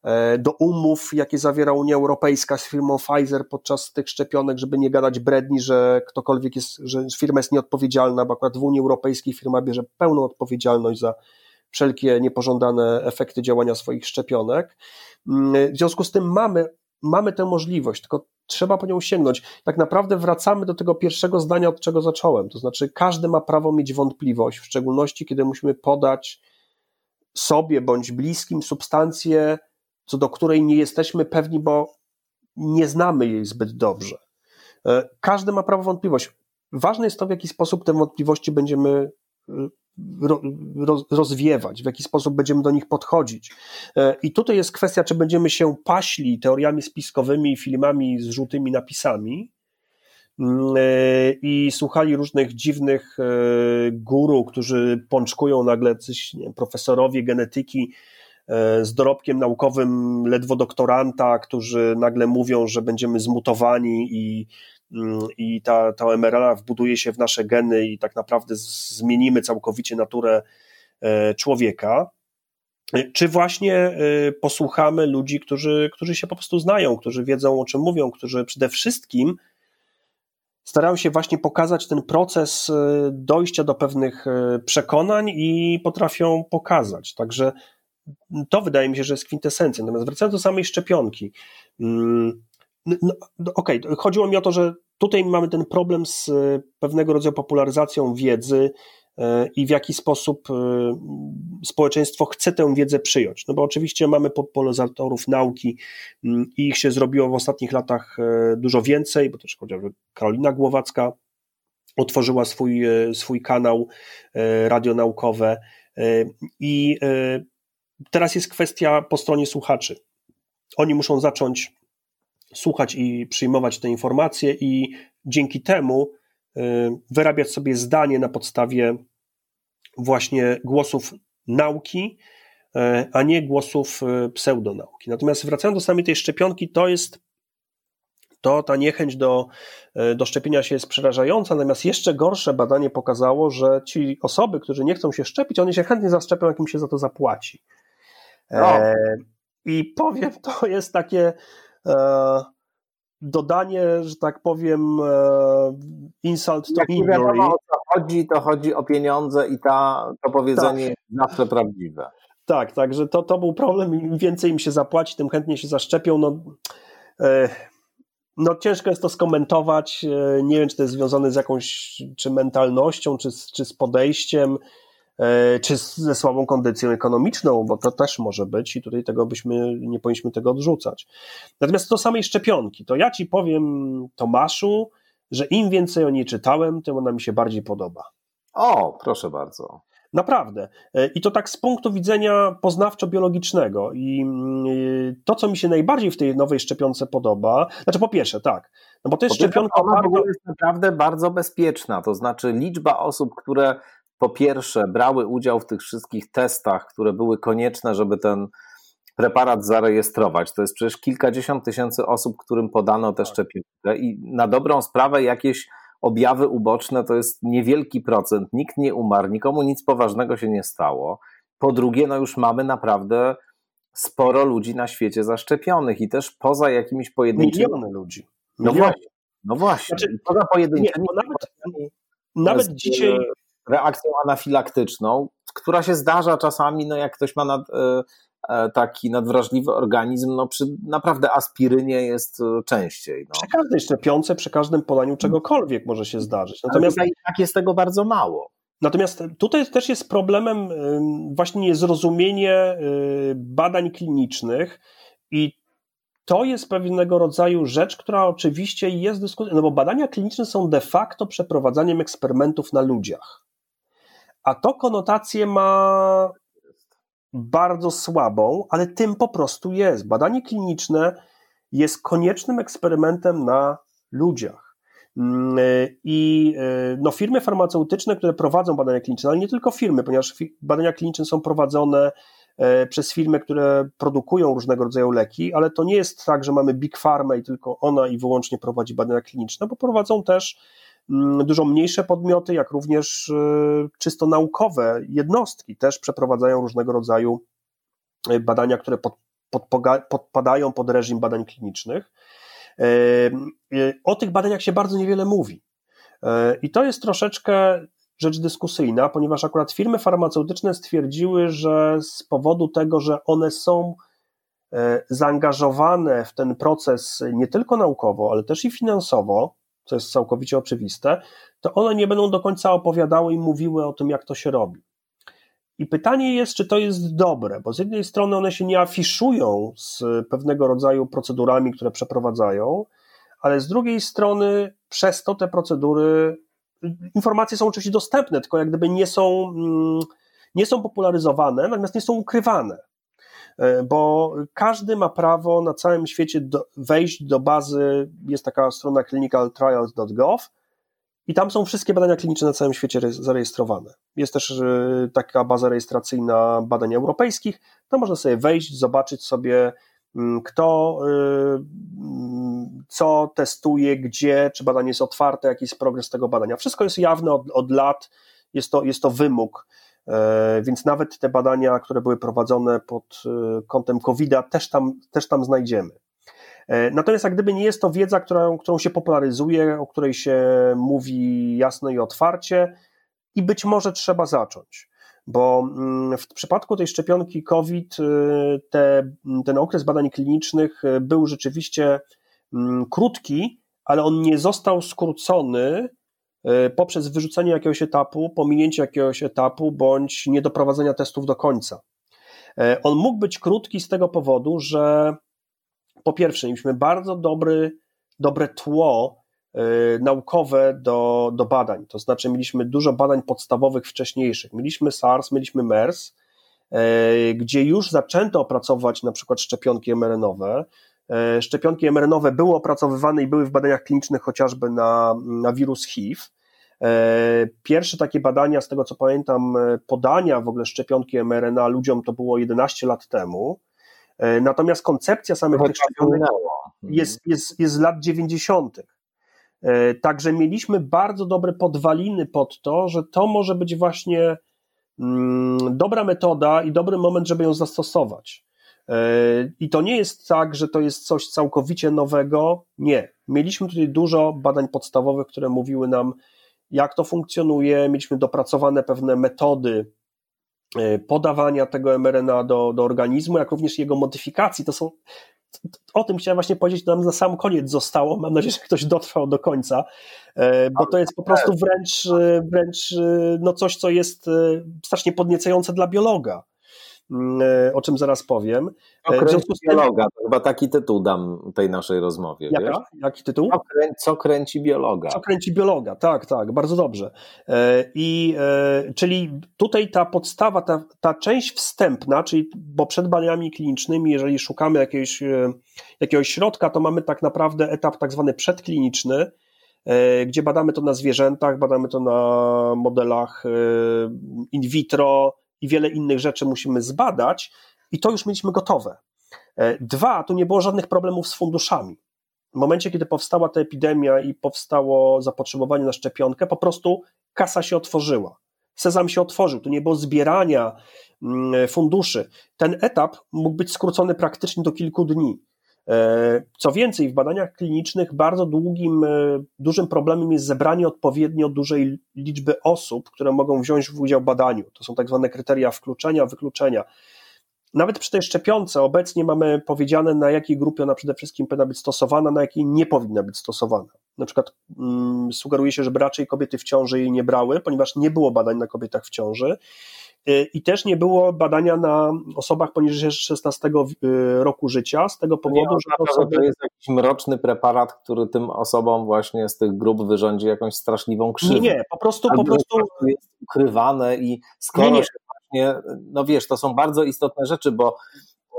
e, do umów, jakie zawiera Unia Europejska z firmą Pfizer podczas tych szczepionek, żeby nie gadać bredni, że ktokolwiek jest, że firma jest nieodpowiedzialna, bo akurat w Unii Europejskiej firma bierze pełną odpowiedzialność za wszelkie niepożądane efekty działania swoich szczepionek. Mm, w związku z tym mamy, mamy tę możliwość, tylko trzeba po nią sięgnąć. Tak naprawdę wracamy do tego pierwszego zdania, od czego zacząłem. To znaczy, każdy ma prawo mieć wątpliwość, w szczególności kiedy musimy podać sobie bądź bliskim substancję, co do której nie jesteśmy pewni, bo nie znamy jej zbyt dobrze. E, każdy ma prawo wątpliwość. Ważne jest to, w jaki sposób te wątpliwości będziemy rozwiewać, w jaki sposób będziemy do nich podchodzić. E, I tutaj jest kwestia, czy będziemy się paśli teoriami spiskowymi, filmami z żółtymi napisami mm, e, i słuchali różnych dziwnych e, guru, którzy pączkują nagle coś, nie, profesorowie genetyki z dorobkiem naukowym ledwo doktoranta, którzy nagle mówią, że będziemy zmutowani i i ta, ta mRNA wbuduje się w nasze geny i tak naprawdę zmienimy całkowicie naturę e, człowieka. Czy właśnie e, posłuchamy ludzi, którzy, którzy się po prostu znają, którzy wiedzą o czym mówią, którzy przede wszystkim starają się właśnie pokazać ten proces dojścia do pewnych przekonań i potrafią pokazać. Także to wydaje mi się, że jest kwintesencja. Natomiast wracając do samej szczepionki, mm, no, no, okej, okay, chodziło mi o to, że tutaj mamy ten problem z e, pewnego rodzaju popularyzacją wiedzy e, i w jaki sposób e, społeczeństwo chce tę wiedzę przyjąć. No bo oczywiście mamy popularyzatorów nauki mm, i ich się zrobiło w ostatnich latach dużo więcej, bo też chociażby Karolina Głowacka otworzyła swój, swój kanał radionaukowe i teraz jest kwestia po stronie słuchaczy. Oni muszą zacząć słuchać i przyjmować te informacje, i dzięki temu y, wyrabiać sobie zdanie na podstawie właśnie głosów nauki, y, a nie głosów y, pseudonauki. Natomiast wracając do samej tej szczepionki, to jest to ta niechęć do, do szczepienia się jest przerażająca, natomiast jeszcze gorsze badanie pokazało, że ci osoby, którzy nie chcą się szczepić, one się chętnie zaszczepią, jak im się za to zapłaci. No. E, I powiem, to jest takie dodanie, że tak powiem, e, insult to Jak injury. wiadomo o co chodzi, to chodzi o pieniądze i ta, to powiedzenie tak. jest zawsze prawdziwe. Tak, także to, to był problem. Im więcej im się zapłaci, tym chętniej się zaszczepią. No, e, no ciężko jest to skomentować. E, nie wiem, czy to jest związane z jakąś czy mentalnością, czy, czy z podejściem. E, czy ze słabą kondycją ekonomiczną, bo to też może być i tutaj tego byśmy, nie powinniśmy tego odrzucać. Natomiast do samej szczepionki, to ja ci powiem, Tomaszu, że im więcej o niej czytałem, tym ona mi się bardziej podoba. O, proszę bardzo. Naprawdę. E, I to tak z punktu widzenia poznawczo-biologicznego. I mm, to, co mi się najbardziej w tej nowej szczepionce podoba, znaczy po pierwsze, tak, no bo to jest po szczepionka. Ona bardzo... jest naprawdę bardzo bezpieczna. To znaczy, liczba osób, które po pierwsze brały udział w tych wszystkich testach, które były konieczne, żeby ten preparat zarejestrować. To jest przecież kilkadziesiąt tysięcy osób, którym podano tę tak. szczepionkę i na dobrą sprawę jakieś objawy uboczne to jest niewielki procent. Nikt nie umarł, nikomu nic poważnego się nie stało. Po drugie, no już mamy naprawdę sporo ludzi na świecie zaszczepionych i też poza jakimiś pojedynczymi... Miliony ludzi. No właśnie, no właśnie. Znaczy, poza pojedynczymi... Nie, nawet, nawet dzisiaj reakcją anafilaktyczną, która się zdarza czasami, no jak ktoś ma nad, e, e, taki nadwrażliwy organizm, no przy naprawdę aspirynie jest e, częściej. No. Przy każdej szczepionce, przy każdym podaniu czegokolwiek może się zdarzyć. Natomiast Ale tak jest tego bardzo mało. Natomiast tutaj też jest problemem właśnie niezrozumienie badań klinicznych i to jest pewnego rodzaju rzecz, która oczywiście jest dyskusją, no bo badania kliniczne są de facto przeprowadzaniem eksperymentów na ludziach a to konotację ma bardzo słabą, ale tym po prostu jest. Badanie kliniczne jest koniecznym eksperymentem na ludziach. Mm, I e, no, firmy farmaceutyczne, które prowadzą badania kliniczne, ale nie tylko firmy, ponieważ badania kliniczne są prowadzone e, przez firmy, które produkują różnego rodzaju leki, ale to nie jest tak, że mamy Big Pharma i tylko ona i wyłącznie prowadzi badania kliniczne, bo prowadzą też dużo mniejsze podmioty, jak również y, czysto naukowe jednostki też przeprowadzają różnego rodzaju y, badania, które pod, podpadają pod reżim badań klinicznych. Y, o tych badaniach się bardzo niewiele mówi. I to jest troszeczkę rzecz dyskusyjna, ponieważ akurat firmy farmaceutyczne stwierdziły, że z powodu tego, że one są zaangażowane w ten proces nie tylko naukowo, ale też i finansowo, co jest całkowicie oczywiste, to one nie będą do końca opowiadały i mówiły o tym, jak to się robi. I pytanie jest, czy to jest dobre, bo z jednej strony one się nie afiszują z pewnego rodzaju procedurami, które przeprowadzają, ale z drugiej strony przez to te procedury, informacje są oczywiście dostępne, tylko jak gdyby nie są, mm, nie są popularyzowane, natomiast nie są ukrywane. E, bo każdy ma prawo na całym świecie do, wejść do bazy, jest taka strona clinicaltrials.gov i tam są wszystkie badania kliniczne na całym świecie zarejestrowane. Jest też e, taka baza rejestracyjna badań europejskich, tam można sobie wejść, zobaczyć sobie mm, kto co testuje, gdzie, czy badanie jest otwarte, jaki jest progres tego badania. Wszystko jest jawne od, od lat, jest to, jest to wymóg, więc nawet te badania, które były prowadzone pod kątem COVID-a, też tam, też tam znajdziemy. E, natomiast jak gdyby nie jest to wiedza, którą, którą się popularyzuje, o której się mówi jasno i otwarcie i być może trzeba zacząć. Bo mm, w przypadku tej szczepionki COVID te, ten okres badań klinicznych był rzeczywiście mm, krótki, ale on nie został skrócony poprzez wyrzucenie jakiegoś etapu, pominięcie jakiegoś etapu bądź niedoprowadzenia testów do końca. E, on mógł być krótki z tego powodu, że po pierwsze, mieliśmy bardzo dobry, dobre tło y, naukowe do, do badań, to znaczy mieliśmy dużo badań podstawowych wcześniejszych. Mieliśmy SARS, mieliśmy MERS, gdzie już zaczęto opracować na przykład szczepionki mRNA-owe. Y, szczepionki mRNA były opracowywane i były w badaniach klinicznych chociażby na, na wirus HIV. Pierwsze takie badania, z tego co pamiętam, podania w ogóle szczepionki mRNA ludziom to było 11 lat temu. E, natomiast koncepcja samych tych szczepionek jest, jest, jest z lat 90. E, także mieliśmy bardzo dobre podwaliny pod to, że to może być właśnie mm, dobra metoda i dobry moment, żeby ją zastosować. E, I to nie jest tak, że to jest coś całkowicie nowego. Nie. Mieliśmy tutaj dużo badań podstawowych, które mówiły nam, jak to funkcjonuje. Mieliśmy dopracowane pewne metody E, podawania tego mRNA do, do organizmu, jak również jego modyfikacji. To są, o tym chciałem właśnie powiedzieć, nam na sam koniec zostało. Mam nadzieję, że ktoś dotrwał do końca, e, bo to jest po prostu wręcz, wręcz no coś, co jest strasznie podniecające dla biologa. Mm, e, o czym zaraz powiem. Co kręci biologa? To chyba taki tytuł dam tej naszej rozmowie. Jaka? Wiesz? Jaki tytuł? Co, krę... co, kręci biologa? Co kręci biologa, tak, tak, bardzo dobrze. E, I e, czyli tutaj ta podstawa, ta, ta część wstępna, czyli bo przed badaniami klinicznymi, jeżeli szukamy jakiegoś, jakiegoś środka, to mamy tak naprawdę etap tak zwany przedkliniczny, gdzie badamy to na zwierzętach, badamy to na modelach in vitro, i wiele innych rzeczy musimy zbadać, i to już mieliśmy gotowe. E, dwa, tu nie było żadnych problemów z funduszami. W momencie, kiedy powstała ta epidemia i powstało zapotrzebowanie na szczepionkę, po prostu kasa się otworzyła. Sezam się otworzył, tu nie było zbierania mm, funduszy. Ten etap mógł być skrócony praktycznie do kilku dni. E, co więcej, w badaniach klinicznych bardzo długim, e, dużym problemem jest zebranie odpowiednio dużej liczby osób, które mogą wziąć w udział w badaniu. To są tak zwane kryteria wkluczenia, wykluczenia. Nawet przy tej szczepionce obecnie mamy powiedziane, na jakiej grupie ona przede wszystkim powinna być stosowana, na jakiej nie powinna być stosowana. Na przykład mm, sugeruje się, żeby raczej kobiety w ciąży jej nie brały, ponieważ nie było badań na kobietach w ciąży. Y, i też nie było badania na osobach poniżej 16 y, roku życia, z tego powodu, nie, że to, osoby... to jest jakiś mroczny preparat, który tym osobom właśnie z tych grup wyrządzi jakąś straszliwą krzywdę. Nie, nie, po prostu, po prostu jest ukrywane i skoro nie, nie. się właśnie, no wiesz, to są bardzo istotne rzeczy, bo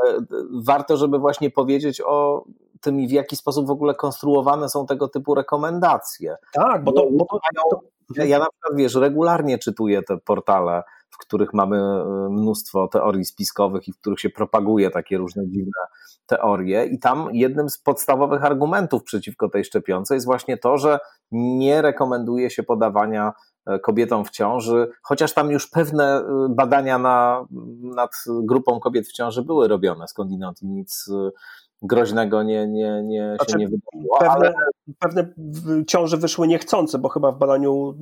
e, warto, żeby właśnie powiedzieć o tym, w jaki sposób w ogóle konstruowane są tego typu rekomendacje. Tak, bo to, bo to, to... Ja na przykład, wiesz, regularnie czytuję te portale w których mamy e, mnóstwo teorii spiskowych i w których się propaguje takie różne dziwne teorie. I tam jednym z podstawowych argumentów przeciwko tej szczepionce jest właśnie to, że nie rekomenduje się podawania e, kobietom w ciąży, chociaż tam już pewne e, badania na, nad grupą kobiet w ciąży były robione skądinąd i nic groźnego nie, nie, nie, znaczy, się nie wydarzyło. Pewne, ale... pewne ciąże wyszły niechcące, bo chyba w badaniu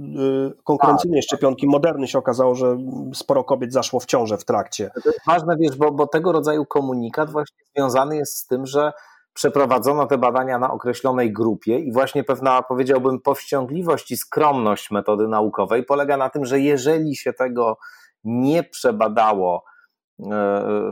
y, konkurencyjnej A, szczepionki Moderny się okazało, że sporo kobiet zaszło w ciążę w trakcie. To jest ważne, wiesz, bo, bo tego rodzaju komunikat właśnie związany jest z tym, że przeprowadzono te badania na określonej grupie i właśnie pewna, powiedziałbym, powściągliwość i skromność metody naukowej polega na tym, że jeżeli się tego nie przebadało,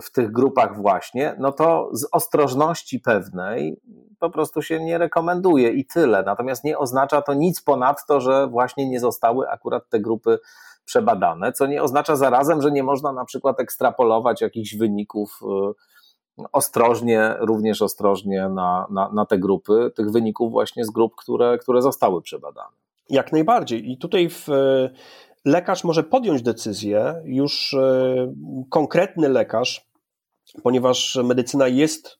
w tych grupach właśnie, no to z ostrożności pewnej po prostu się nie rekomenduje i tyle. Natomiast nie oznacza to nic ponadto, że właśnie nie zostały akurat te grupy przebadane, co nie oznacza zarazem, że nie można na przykład ekstrapolować jakichś wyników e, ostrożnie, również ostrożnie na, na, na te grupy, tych wyników właśnie z grup, które, które zostały przebadane. Jak najbardziej. I tutaj w lekarz może podjąć decyzję, już e, konkretny lekarz, ponieważ medycyna jest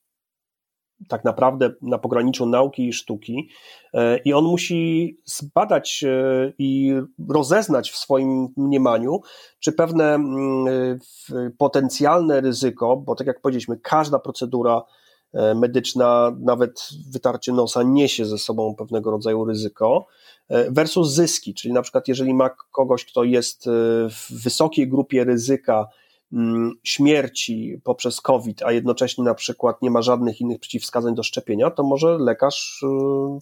tak naprawdę na pograniczu nauki i sztuki i on musi zbadać i rozeznać w swoim mniemaniu, czy pewne mm, potencjalne ryzyko, bo tak jak powiedzieliśmy, każda procedura medyczna, nawet wytarcie nosa niesie ze sobą pewnego rodzaju ryzyko, E, versus zyski, czyli na przykład jeżeli ma kogoś, kto jest e, w wysokiej grupie ryzyka śmierci poprzez COVID, a jednocześnie na przykład nie ma żadnych innych przeciwwskazań do szczepienia, to może lekarz y,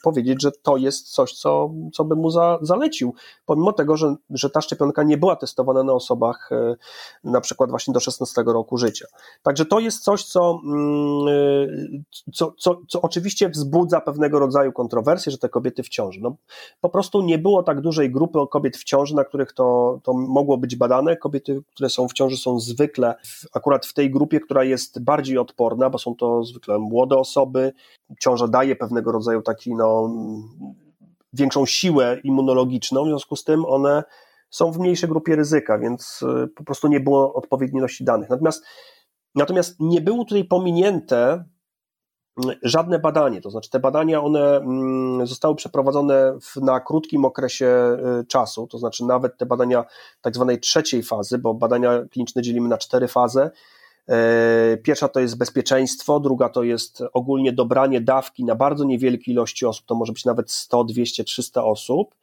powiedzieć, że to jest coś, co, co by mu za, zalecił, pomimo tego, że, że ta szczepionka nie była testowana na osobach y, na przykład właśnie do 16 roku życia. Także to jest coś, co, mm, y, co, co, co oczywiście wzbudza pewnego rodzaju kontrowersje, że te kobiety w ciąży. No, po prostu nie było tak dużej grupy kobiet w ciąży, na których to, to mogło być badane. Kobiety, które są w ciąży są z zwykle akurat w tej grupie, która jest bardziej odporna, bo są to zwykle młode osoby, ciąża daje pewnego rodzaju taki no, większą siłę immunologiczną, w związku z tym one są w mniejszej grupie ryzyka, więc y, po prostu nie było odpowiedniej ilości danych. Natomiast, natomiast nie było tutaj pominięte żadne badanie, to znaczy te badania one mm, zostały przeprowadzone na krótkim okresie y, czasu, to znaczy nawet te badania tak zwanej trzeciej fazy, bo badania kliniczne dzielimy na cztery fazy. E, pierwsza to jest bezpieczeństwo, druga to jest ogólnie dobranie dawki na bardzo niewielkie ilości osób, to może być nawet 100, 200, 300 osób.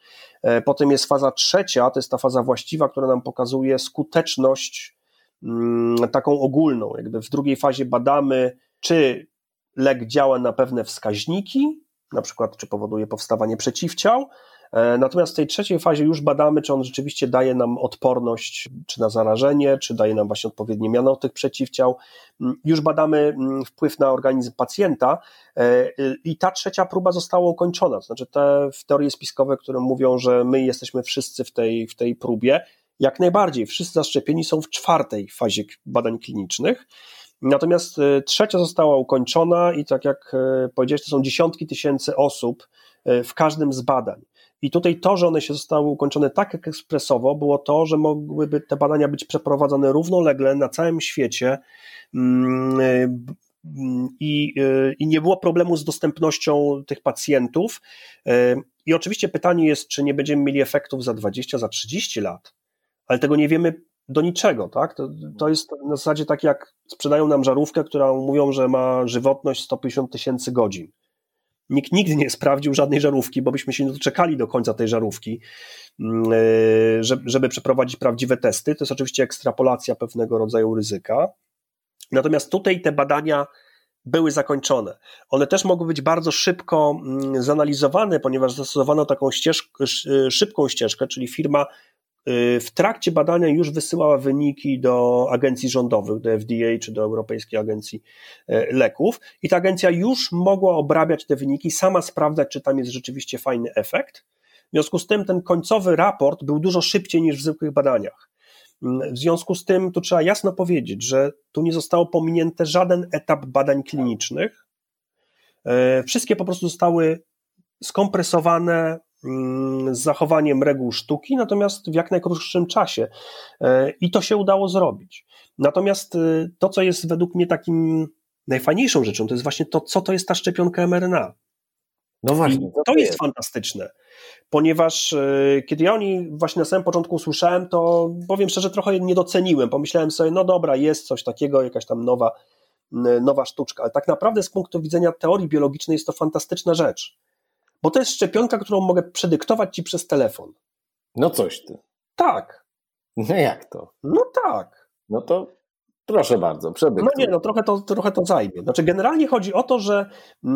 E, potem jest faza trzecia, to jest ta faza właściwa, która nam pokazuje skuteczność mm, taką ogólną. Jakby w drugiej fazie badamy, czy lek działa na pewne wskaźniki, na przykład czy powoduje powstawanie przeciwciał, e, Natomiast w tej trzeciej fazie już badamy, czy on rzeczywiście daje nam odporność, czy na zarażenie, czy daje nam właśnie odpowiednie miano tych przeciwciał. Mm, już badamy mm, wpływ na organizm pacjenta e, i ta trzecia próba została ukończona. To znaczy te teorie spiskowe, które mówią, że my jesteśmy wszyscy w tej, w tej próbie, jak najbardziej. Wszyscy zaszczepieni są w czwartej fazie badań klinicznych. Natomiast e, trzecia została ukończona i tak jak e, powiedziałeś, to są dziesiątki tysięcy osób e, w każdym z badań. I tutaj to, że one się zostały ukończone tak ekspresowo, było to, że mogłyby te badania być przeprowadzone równolegle na całym świecie mm, i, i nie było problemu z dostępnością tych pacjentów. I oczywiście pytanie jest, czy nie będziemy mieli efektów za 20, za 30 lat, ale tego nie wiemy do niczego, tak? To, to jest na zasadzie tak jak sprzedają nam żarówkę, która mówią, że ma żywotność 150 tysięcy godzin. Nikt nigdy nie sprawdził żadnej żarówki, bo byśmy się nie doczekali do końca tej żarówki, mm, e, żeby przeprowadzić prawdziwe testy. To jest oczywiście ekstrapolacja pewnego rodzaju ryzyka. Natomiast tutaj te badania były zakończone. One też mogły być bardzo szybko mm, zanalizowane, ponieważ zastosowano taką ścieżkę, szybką ścieżkę, czyli firma w trakcie badania już wysyłała wyniki do agencji rządowych, do FDA czy do Europejskiej Agencji y, Leków, i ta agencja już mogła obrabiać te wyniki, sama sprawdzać, czy tam jest rzeczywiście fajny efekt. W związku z tym ten końcowy raport był dużo szybciej niż w zwykłych badaniach. W związku z tym tu trzeba jasno powiedzieć, że tu nie zostało pominięte żaden etap badań klinicznych. Y, wszystkie po prostu zostały skompresowane, Mm, z zachowaniem reguł sztuki, natomiast w jak najkrótszym czasie. E, I to się udało zrobić. Natomiast e, to, co jest według mnie takim najfajniejszą rzeczą, to jest właśnie to, co to jest ta szczepionka mRNA. No właśnie. to, to jest, jest fantastyczne, ponieważ e, kiedy ja o niej właśnie na samym początku usłyszałem, to powiem szczerze, trochę nie doceniłem. Pomyślałem sobie, no dobra, jest coś takiego, jakaś tam nowa, nowa sztuczka, ale tak naprawdę z punktu widzenia teorii biologicznej jest to fantastyczna rzecz bo to jest szczepionka, którą mogę przedyktować ci przez telefon. No coś ty. Tak. No jak to? No tak. No to proszę bardzo, przedyktuj. No nie, no trochę to, trochę to zajmie. Znaczy generalnie chodzi o to, że e,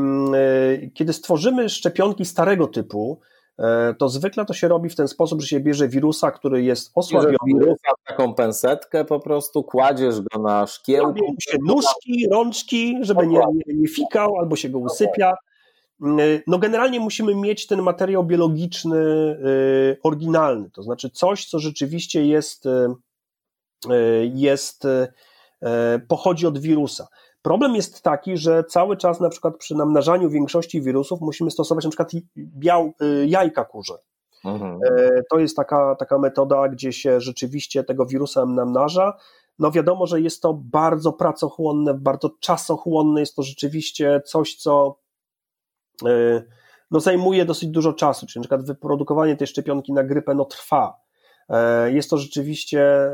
kiedy stworzymy szczepionki starego typu, e, to zwykle to się robi w ten sposób, że się bierze wirusa, który jest osłabiony. Wirusa taką pensetkę po prostu, kładziesz go na szkiełku. Robią się nóżki, rączki, żeby nie, nie, nie fikał, albo się go usypia. Y, no generalnie musimy mieć ten materiał biologiczny y, oryginalny, to znaczy coś, co rzeczywiście jest, y, jest pochodzi od wirusa. Problem jest taki, że cały czas na przykład przy namnażaniu większości wirusów musimy stosować na przykład biał, jajka kurze. Mhm. To jest taka, taka metoda, gdzie się rzeczywiście tego wirusa namnaża. no wiadomo, że jest to bardzo pracochłonne, bardzo czasochłonne, jest to rzeczywiście coś, co no, zajmuje dosyć dużo czasu, czyli na przykład wyprodukowanie tej szczepionki na grypę no, trwa. Jest to rzeczywiście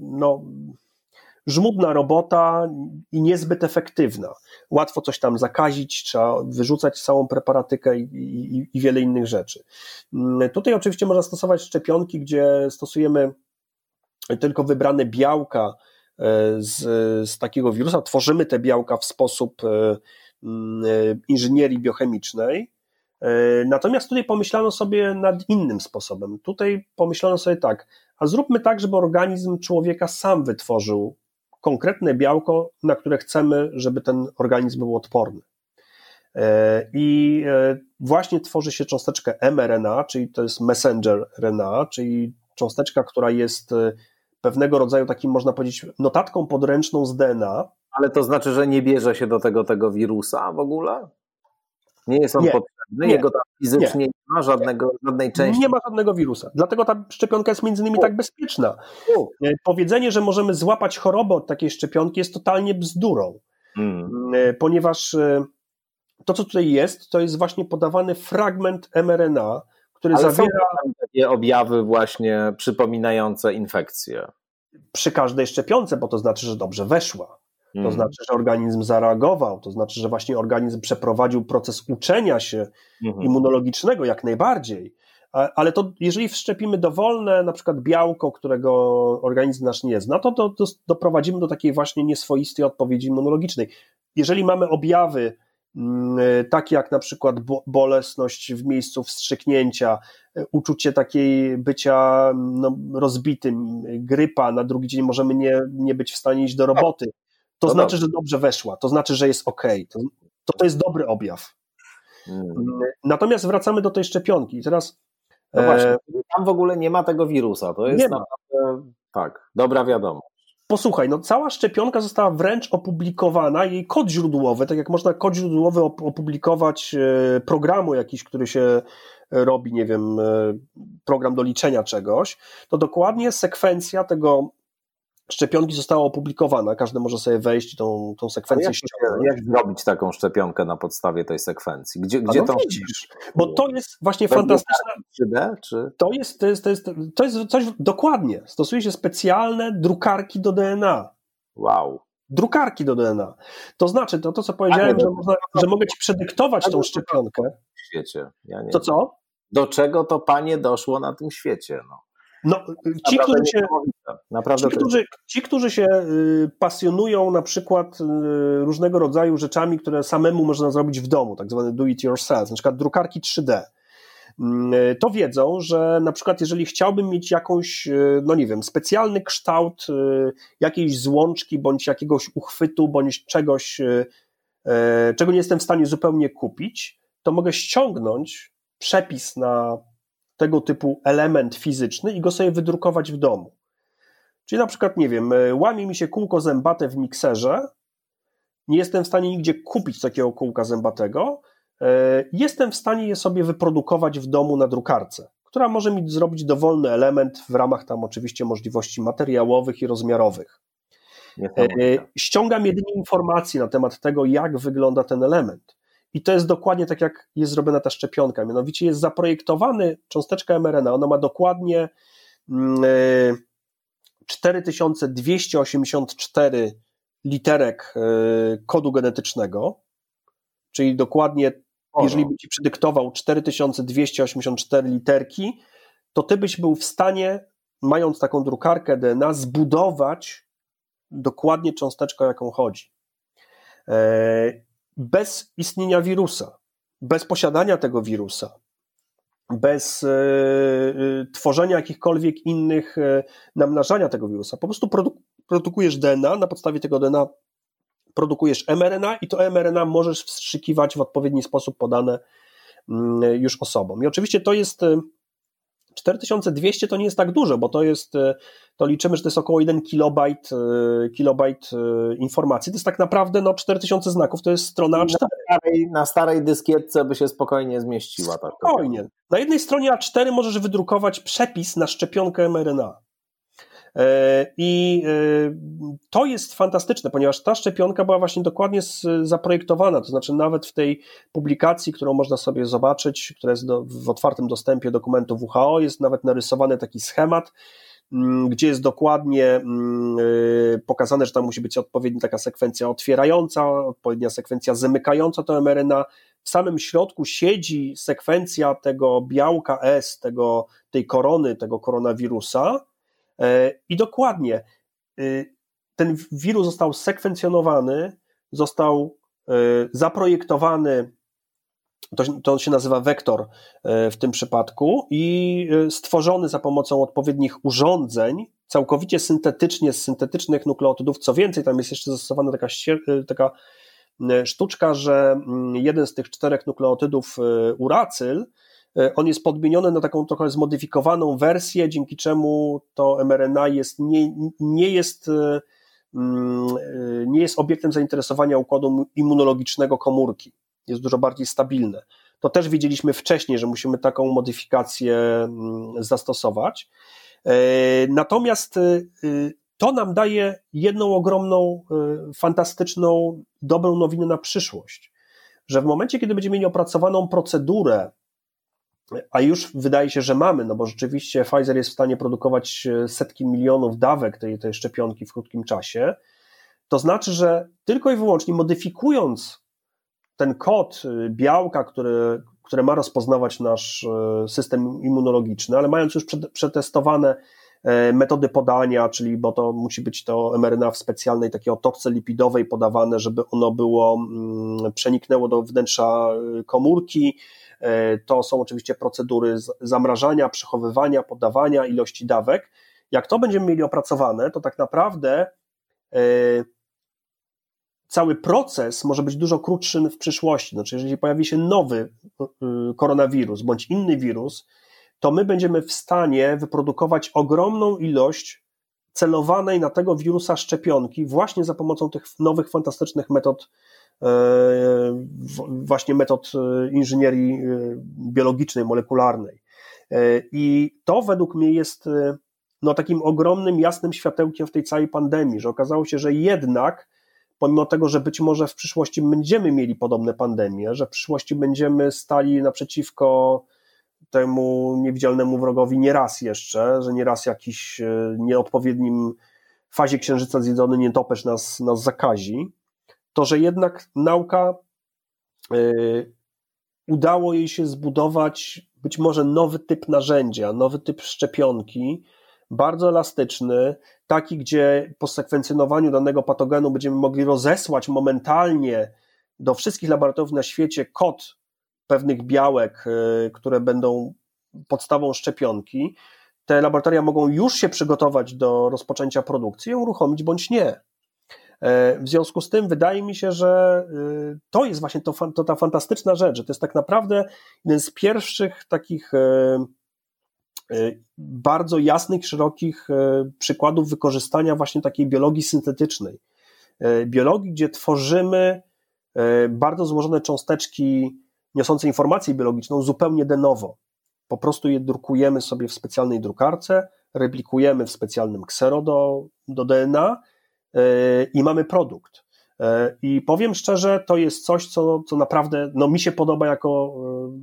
no, żmudna robota i niezbyt efektywna. Łatwo coś tam zakazić, trzeba wyrzucać całą preparatykę i, i, i wiele innych rzeczy. Mm, tutaj oczywiście można stosować szczepionki, gdzie stosujemy tylko wybrane białka e, z, z takiego wirusa, tworzymy te białka w sposób e, inżynierii biochemicznej. E, natomiast tutaj pomyślano sobie nad innym sposobem. Tutaj pomyślano sobie tak, a zróbmy tak, żeby organizm człowieka sam wytworzył konkretne białko, na które chcemy, żeby ten organizm był odporny. E, I e, właśnie tworzy się cząsteczkę mRNA, czyli to jest messenger RNA, czyli cząsteczka, która jest e, pewnego rodzaju takim, można powiedzieć, notatką podręczną z DNA. Ale to znaczy, że nie bierze się do tego tego wirusa w ogóle? Nie jest on nie, potrzebny, nie, jego tam fizycznie nie, nie ma żadnego, żadnej części. Nie ma żadnego wirusa. Dlatego ta szczepionka jest między innymi tak bezpieczna. E, powiedzenie, że możemy złapać chorobę od takiej szczepionki jest totalnie bzdurą, hmm. E, ponieważ e, to, co tutaj jest, to jest właśnie podawany fragment mRNA, który Ale zawiera. Są takie objawy właśnie przypominające infekcję. Przy każdej szczepionce, bo to znaczy, że dobrze weszła. To mhm. znaczy, że organizm zareagował, to znaczy, że właśnie organizm przeprowadził proces uczenia się mhm. immunologicznego jak najbardziej. Ale to, jeżeli wszczepimy dowolne, na przykład białko, którego organizm nasz nie zna, to, to, to doprowadzimy do takiej właśnie nieswoistej odpowiedzi immunologicznej. Jeżeli mamy objawy mm, takie jak na przykład bolesność w miejscu wstrzyknięcia, uczucie takiej bycia no, rozbitym, grypa, na drugi dzień możemy nie, nie być w stanie iść do roboty, to no znaczy, dobrze. że dobrze weszła, to znaczy, że jest ok. To, to, to jest dobry objaw. Hmm. Natomiast wracamy do tej szczepionki. Teraz. No właśnie, e... tam w ogóle nie ma tego wirusa. To jest naprawdę. Tak, dobra wiadomość. Posłuchaj, no cała szczepionka została wręcz opublikowana, jej kod źródłowy, tak jak można kod źródłowy opublikować e, programu jakiś, który się robi, nie wiem, e, program do liczenia czegoś, to dokładnie sekwencja tego szczepionki została opublikowana, każdy może sobie wejść i tą, tą sekwencję ściągnąć. Jak zrobić taką szczepionkę na podstawie tej sekwencji? Gdzie, gdzie no to widzisz? Bo to jest właśnie fantastyczne. 3D, czy? To jest, to, jest, to, jest, to jest coś dokładnie. Stosuje się specjalne drukarki do DNA. Wow. Drukarki do DNA. To znaczy, to, to co powiedziałem, że, można, że mogę ci przedyktować tą szczepionkę. W świecie. Ja to co? Do czego to panie doszło na tym świecie? No. No, ci, którzy się, Naprawdę ci, którzy, ci, którzy się y, pasjonują na przykład y, różnego rodzaju rzeczami, które samemu można zrobić w domu, tak zwane do it yourself, na przykład drukarki 3D, mm, y, to wiedzą, że na przykład jeżeli chciałbym mieć jakąś, no nie wiem, specjalny kształt jakiejś złączki, bądź jakiegoś uchwytu, bądź czegoś, czego nie jestem w stanie zupełnie kupić, to mogę ściągnąć przepis na tego typu element fizyczny i go sobie wydrukować w domu. Czyli na przykład, nie wiem, e, łamie mi się kółko zębate w mikserze, nie jestem w stanie nigdzie kupić takiego kółka zębatego, e, jestem w stanie je sobie wyprodukować w domu na drukarce, która może mi zrobić dowolny element w ramach tam oczywiście możliwości materiałowych i rozmiarowych. E, ściągam jedynie informacje na temat tego, jak wygląda ten element. I to jest dokładnie tak, jak jest zrobiona ta szczepionka. Mianowicie jest zaprojektowany cząsteczka mRNA, ona ma dokładnie 4284 mm, e, literek e, kodu genetycznego, czyli dokładnie, jeżeli by ci przedyktował 4284 literki, to ty byś był w stanie, mając taką drukarkę DNA, zbudować dokładnie cząsteczkę, o jaką chodzi. Bez istnienia wirusa, bez posiadania tego wirusa, bez e, e, tworzenia jakichkolwiek innych, e, namnażania tego wirusa. Po prostu produ produkujesz DNA, na podstawie tego DNA produkujesz mRNA i to mRNA możesz wstrzykiwać w odpowiedni sposób podane mm, już osobom. I oczywiście to jest 4200 to nie jest tak dużo, bo to jest, e, to liczymy, że to jest około 1 kilobajt, e, kilobajt e, informacji. To jest tak naprawdę no, 4000 znaków, to jest strona A4. Na starej, na starej dyskietce by się spokojnie zmieściła. Tak spokojnie. Na jednej stronie A4 możesz wydrukować przepis na szczepionkę mRNA. I to jest fantastyczne, ponieważ ta szczepionka była właśnie dokładnie zaprojektowana, to znaczy nawet w tej publikacji, którą można sobie zobaczyć, która jest w otwartym dostępie dokumentu WHO, jest nawet narysowany taki schemat, Mm, gdzie jest dokładnie mm, y, pokazane, że tam musi być odpowiednia taka sekwencja otwierająca, odpowiednia sekwencja zamykająca to mRNA. W samym środku siedzi sekwencja tego białka S, tego, tej korony, tego koronawirusa e, i dokładnie y, ten wirus został sekwencjonowany, został y, zaprojektowany to, to się nazywa wektor e, w tym przypadku i e, stworzony za pomocą odpowiednich urządzeń, całkowicie syntetycznie z syntetycznych nukleotydów. Co więcej, tam jest jeszcze zastosowana taka, e, taka sztuczka, że mm, jeden z tych czterech nukleotydów, uracyl, on jest podmieniony na taką trochę zmodyfikowaną wersję, dzięki czemu to mRNA jest, nie, nie jest mm, nie jest obiektem zainteresowania układu immunologicznego komórki jest dużo bardziej stabilne. To też wiedzieliśmy wcześniej, że musimy taką modyfikację mm, zastosować. E, natomiast e, to nam daje jedną ogromną, e, fantastyczną, dobrą nowinę na przyszłość, że w momencie, kiedy będziemy mieli opracowaną procedurę, a już wydaje się, że mamy, no bo rzeczywiście Pfizer jest w stanie produkować setki milionów dawek tej, tej szczepionki w krótkim czasie, to znaczy, że tylko i wyłącznie modyfikując ten kod y, białka, który, które ma rozpoznawać nasz y, system immunologiczny, ale mając już przetestowane e, metody podania, czyli bo to musi być to mRNA w specjalnej takiej otoczce lipidowej podawane, żeby ono było, mm, przeniknęło do wnętrza komórki. E, to są oczywiście procedury zamrażania, przechowywania, podawania ilości dawek. Jak to będziemy mieli opracowane, to tak naprawdę e, cały proces może być dużo krótszy w przyszłości. Znaczy, jeżeli pojawi się nowy y, koronawirus bądź inny wirus, to my będziemy w stanie wyprodukować ogromną ilość celowanej na tego wirusa szczepionki właśnie za pomocą tych nowych, fantastycznych metod, e, właśnie metod e, inżynierii e, biologicznej, molekularnej. I to według mnie jest no, takim ogromnym, jasnym światełkiem w tej całej pandemii, że okazało się, że jednak pomimo tego, że być może w przyszłości będziemy mieli podobne pandemie, że w przyszłości będziemy stali naprzeciwko temu niewidzialnemu wrogowi nieraz jeszcze, że nieraz jakiś e, nieodpowiednim fazie księżyca zjedzony nietoperz nas, nas zakazi, to że jednak nauka yy, udało jej się zbudować być może nowy typ narzędzia, nowy typ szczepionki, bardzo elastyczny, taki, gdzie po sekwencjonowaniu danego patogenu będziemy mogli rozesłać momentalnie do wszystkich laboratoriów na świecie kod pewnych białek, y, które będą podstawą szczepionki. Te laboratoria mogą już się przygotować do rozpoczęcia produkcji, ją uruchomić bądź nie. E, w związku z tym wydaje mi się, że y, to jest właśnie to, to ta fantastyczna rzecz, że to jest tak naprawdę jeden z pierwszych takich Y, bardzo jasnych, szerokich przykładów wykorzystania właśnie takiej biologii syntetycznej. Biologii, gdzie tworzymy bardzo złożone cząsteczki niosące informację biologiczną zupełnie de novo. Po prostu je drukujemy sobie w specjalnej drukarce, replikujemy w specjalnym ksero do, do DNA i mamy produkt. I powiem szczerze, to jest coś, co, co naprawdę no, mi się podoba jako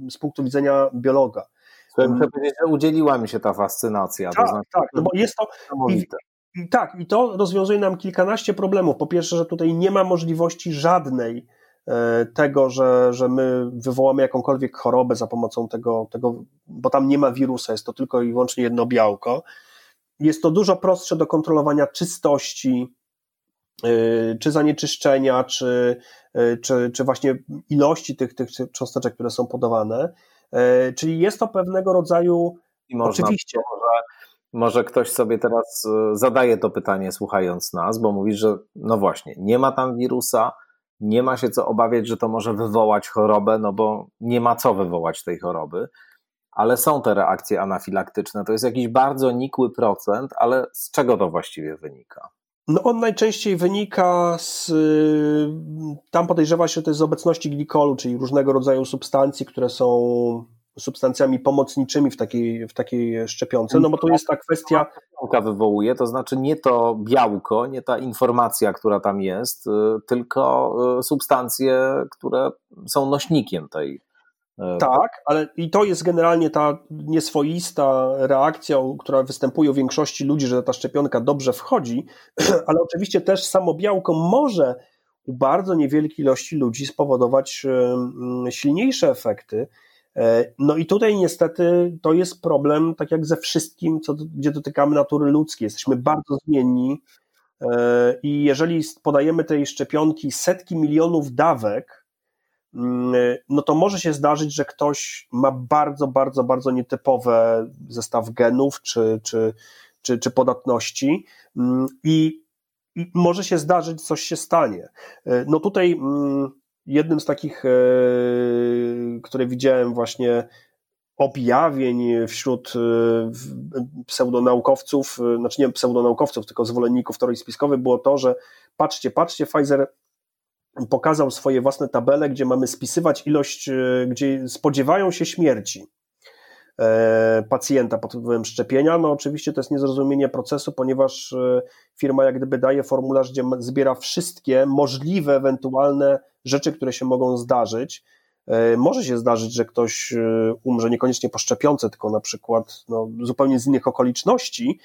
z punktu widzenia biologa. Chciałem mm. powiedzieć, że udzieliła mi się ta fascynacja. Tak, to znaczy, tak, no bo jest to. I, i, tak, i to rozwiązuje nam kilkanaście problemów. Po pierwsze, że tutaj nie ma możliwości żadnej e, tego, że, że my wywołamy jakąkolwiek chorobę za pomocą tego, tego, bo tam nie ma wirusa, jest to tylko i wyłącznie jedno białko. Jest to dużo prostsze do kontrolowania czystości, e, czy zanieczyszczenia, czy, e, czy, czy właśnie ilości tych, tych cząsteczek, które są podawane. E, czyli jest to pewnego rodzaju. I można, oczywiście. Może, może ktoś sobie teraz zadaje to pytanie, słuchając nas, bo mówi, że no właśnie, nie ma tam wirusa, nie ma się co obawiać, że to może wywołać chorobę, no bo nie ma co wywołać tej choroby, ale są te reakcje anafilaktyczne. To jest jakiś bardzo nikły procent, ale z czego to właściwie wynika? No on najczęściej wynika z, tam podejrzewa się, jest z obecności glikolu, czyli różnego rodzaju substancji, które są substancjami pomocniczymi w takiej, w takiej szczepionce, no bo to jest ta kwestia. wywołuje, to znaczy nie to białko, nie ta informacja, która tam jest, y, tylko y, substancje, które są nośnikiem tej. Y, tak, ale i to jest generalnie ta nieswoista reakcja, która występuje u większości ludzi, że ta szczepionka dobrze wchodzi, ale oczywiście też samo białko może u bardzo niewielkiej ilości ludzi spowodować silniejsze efekty. E, no i tutaj niestety to jest problem, tak jak ze wszystkim, co, gdzie dotykamy natury ludzkiej. Jesteśmy bardzo zmienni e, i jeżeli podajemy tej szczepionki setki milionów dawek, no to może się zdarzyć, że ktoś ma bardzo, bardzo, bardzo nietypowe zestaw genów czy, czy, czy, czy podatności mm, i, i może się zdarzyć, coś się stanie. E, no tutaj mm, jednym z takich, e, które widziałem właśnie objawień wśród pseudonaukowców, znaczy nie pseudonaukowców, tylko zwolenników teorii spiskowej było to, że patrzcie, patrzcie, Pfizer pokazał swoje własne tabele, gdzie mamy spisywać ilość, gdzie spodziewają się śmierci. E, pacjenta pod wpływem szczepienia. No oczywiście to jest niezrozumienie procesu, ponieważ e, firma jak gdyby daje formularz, gdzie zbiera wszystkie możliwe, ewentualne rzeczy, które się mogą zdarzyć. E, może się zdarzyć, że ktoś umrze niekoniecznie po szczepionce, tylko na przykład no, zupełnie z innych okoliczności.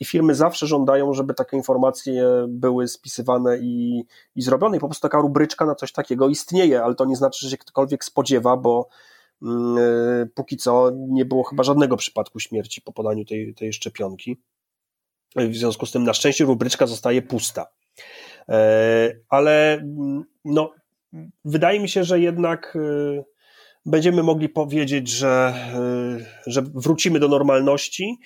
I firmy zawsze żądają, żeby takie informacje były spisywane i, i zrobione. I po prostu taka rubryczka na coś takiego istnieje, ale to nie znaczy, że się ktokolwiek spodziewa, bo e, póki co nie było chyba żadnego przypadku śmierci po podaniu tej, tej szczepionki. W związku z tym na szczęście rubryczka zostaje pusta. E, ale mm, no, wydaje mi się, że jednak e, będziemy mogli powiedzieć, że, że wrócimy do normalności.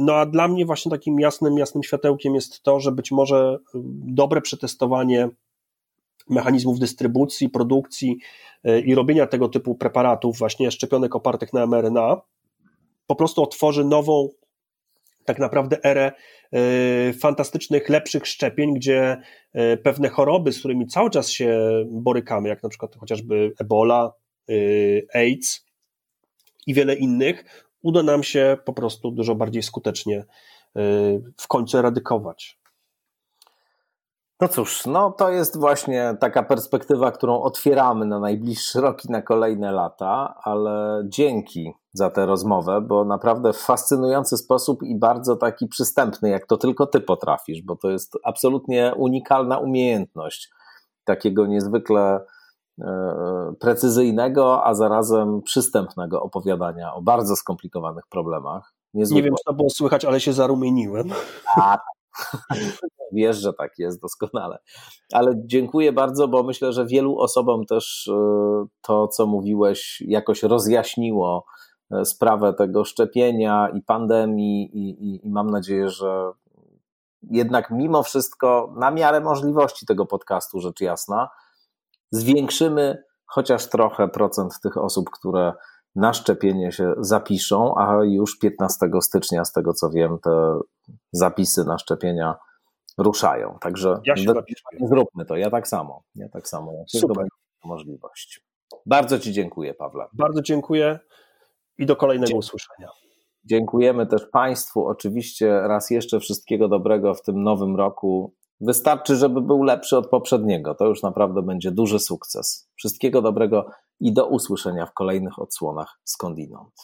No a dla mnie właśnie takim jasnym, jasnym światełkiem jest to, że być może dobre przetestowanie mechanizmów dystrybucji, produkcji e, i robienia tego typu preparatów, właśnie szczepionek opartych na mRNA, po prostu otworzy nową, tak naprawdę erę e, fantastycznych, lepszych szczepień, gdzie e, pewne choroby, z którymi cały czas się borykamy, jak na przykład chociażby Ebola, AIDS i wiele innych, uda nam się po prostu dużo bardziej skutecznie w końcu eradykować. No cóż, no to jest właśnie taka perspektywa, którą otwieramy na najbliższy rok i na kolejne lata, ale dzięki za tę rozmowę, bo naprawdę w fascynujący sposób i bardzo taki przystępny, jak to tylko ty potrafisz, bo to jest absolutnie unikalna umiejętność takiego niezwykle precyzyjnego, a zarazem przystępnego opowiadania o bardzo skomplikowanych problemach. Niezwykle. Nie wiem, czy to było słychać, ale się zarumieniłem. Tak, Wiesz, że tak jest doskonale. Ale dziękuję bardzo, bo myślę, że wielu osobom też e, to, co mówiłeś, jakoś rozjaśniło e, sprawę tego szczepienia i pandemii, i, i, i mam nadzieję, że jednak mimo wszystko, na miarę możliwości tego podcastu, rzecz jasna, zwiększymy chociaż trochę procent tych osób, które na szczepienie się zapiszą, a już 15 stycznia, z tego co wiem, te zapisy na szczepienia ruszają. Także ja zróbmy to. Ja tak samo. Ja tak samo. Jak Super. możliwość. Bardzo Ci dziękuję, Pawle. Bardzo dziękuję i do kolejnego usłyszenia. Dziękujemy też Państwu. Oczywiście raz jeszcze wszystkiego dobrego w tym nowym roku. Wystarczy, żeby był lepszy od poprzedniego. To już naprawdę będzie duży sukces. Wszystkiego dobrego i do usłyszenia w kolejnych odsłonach skądinąd.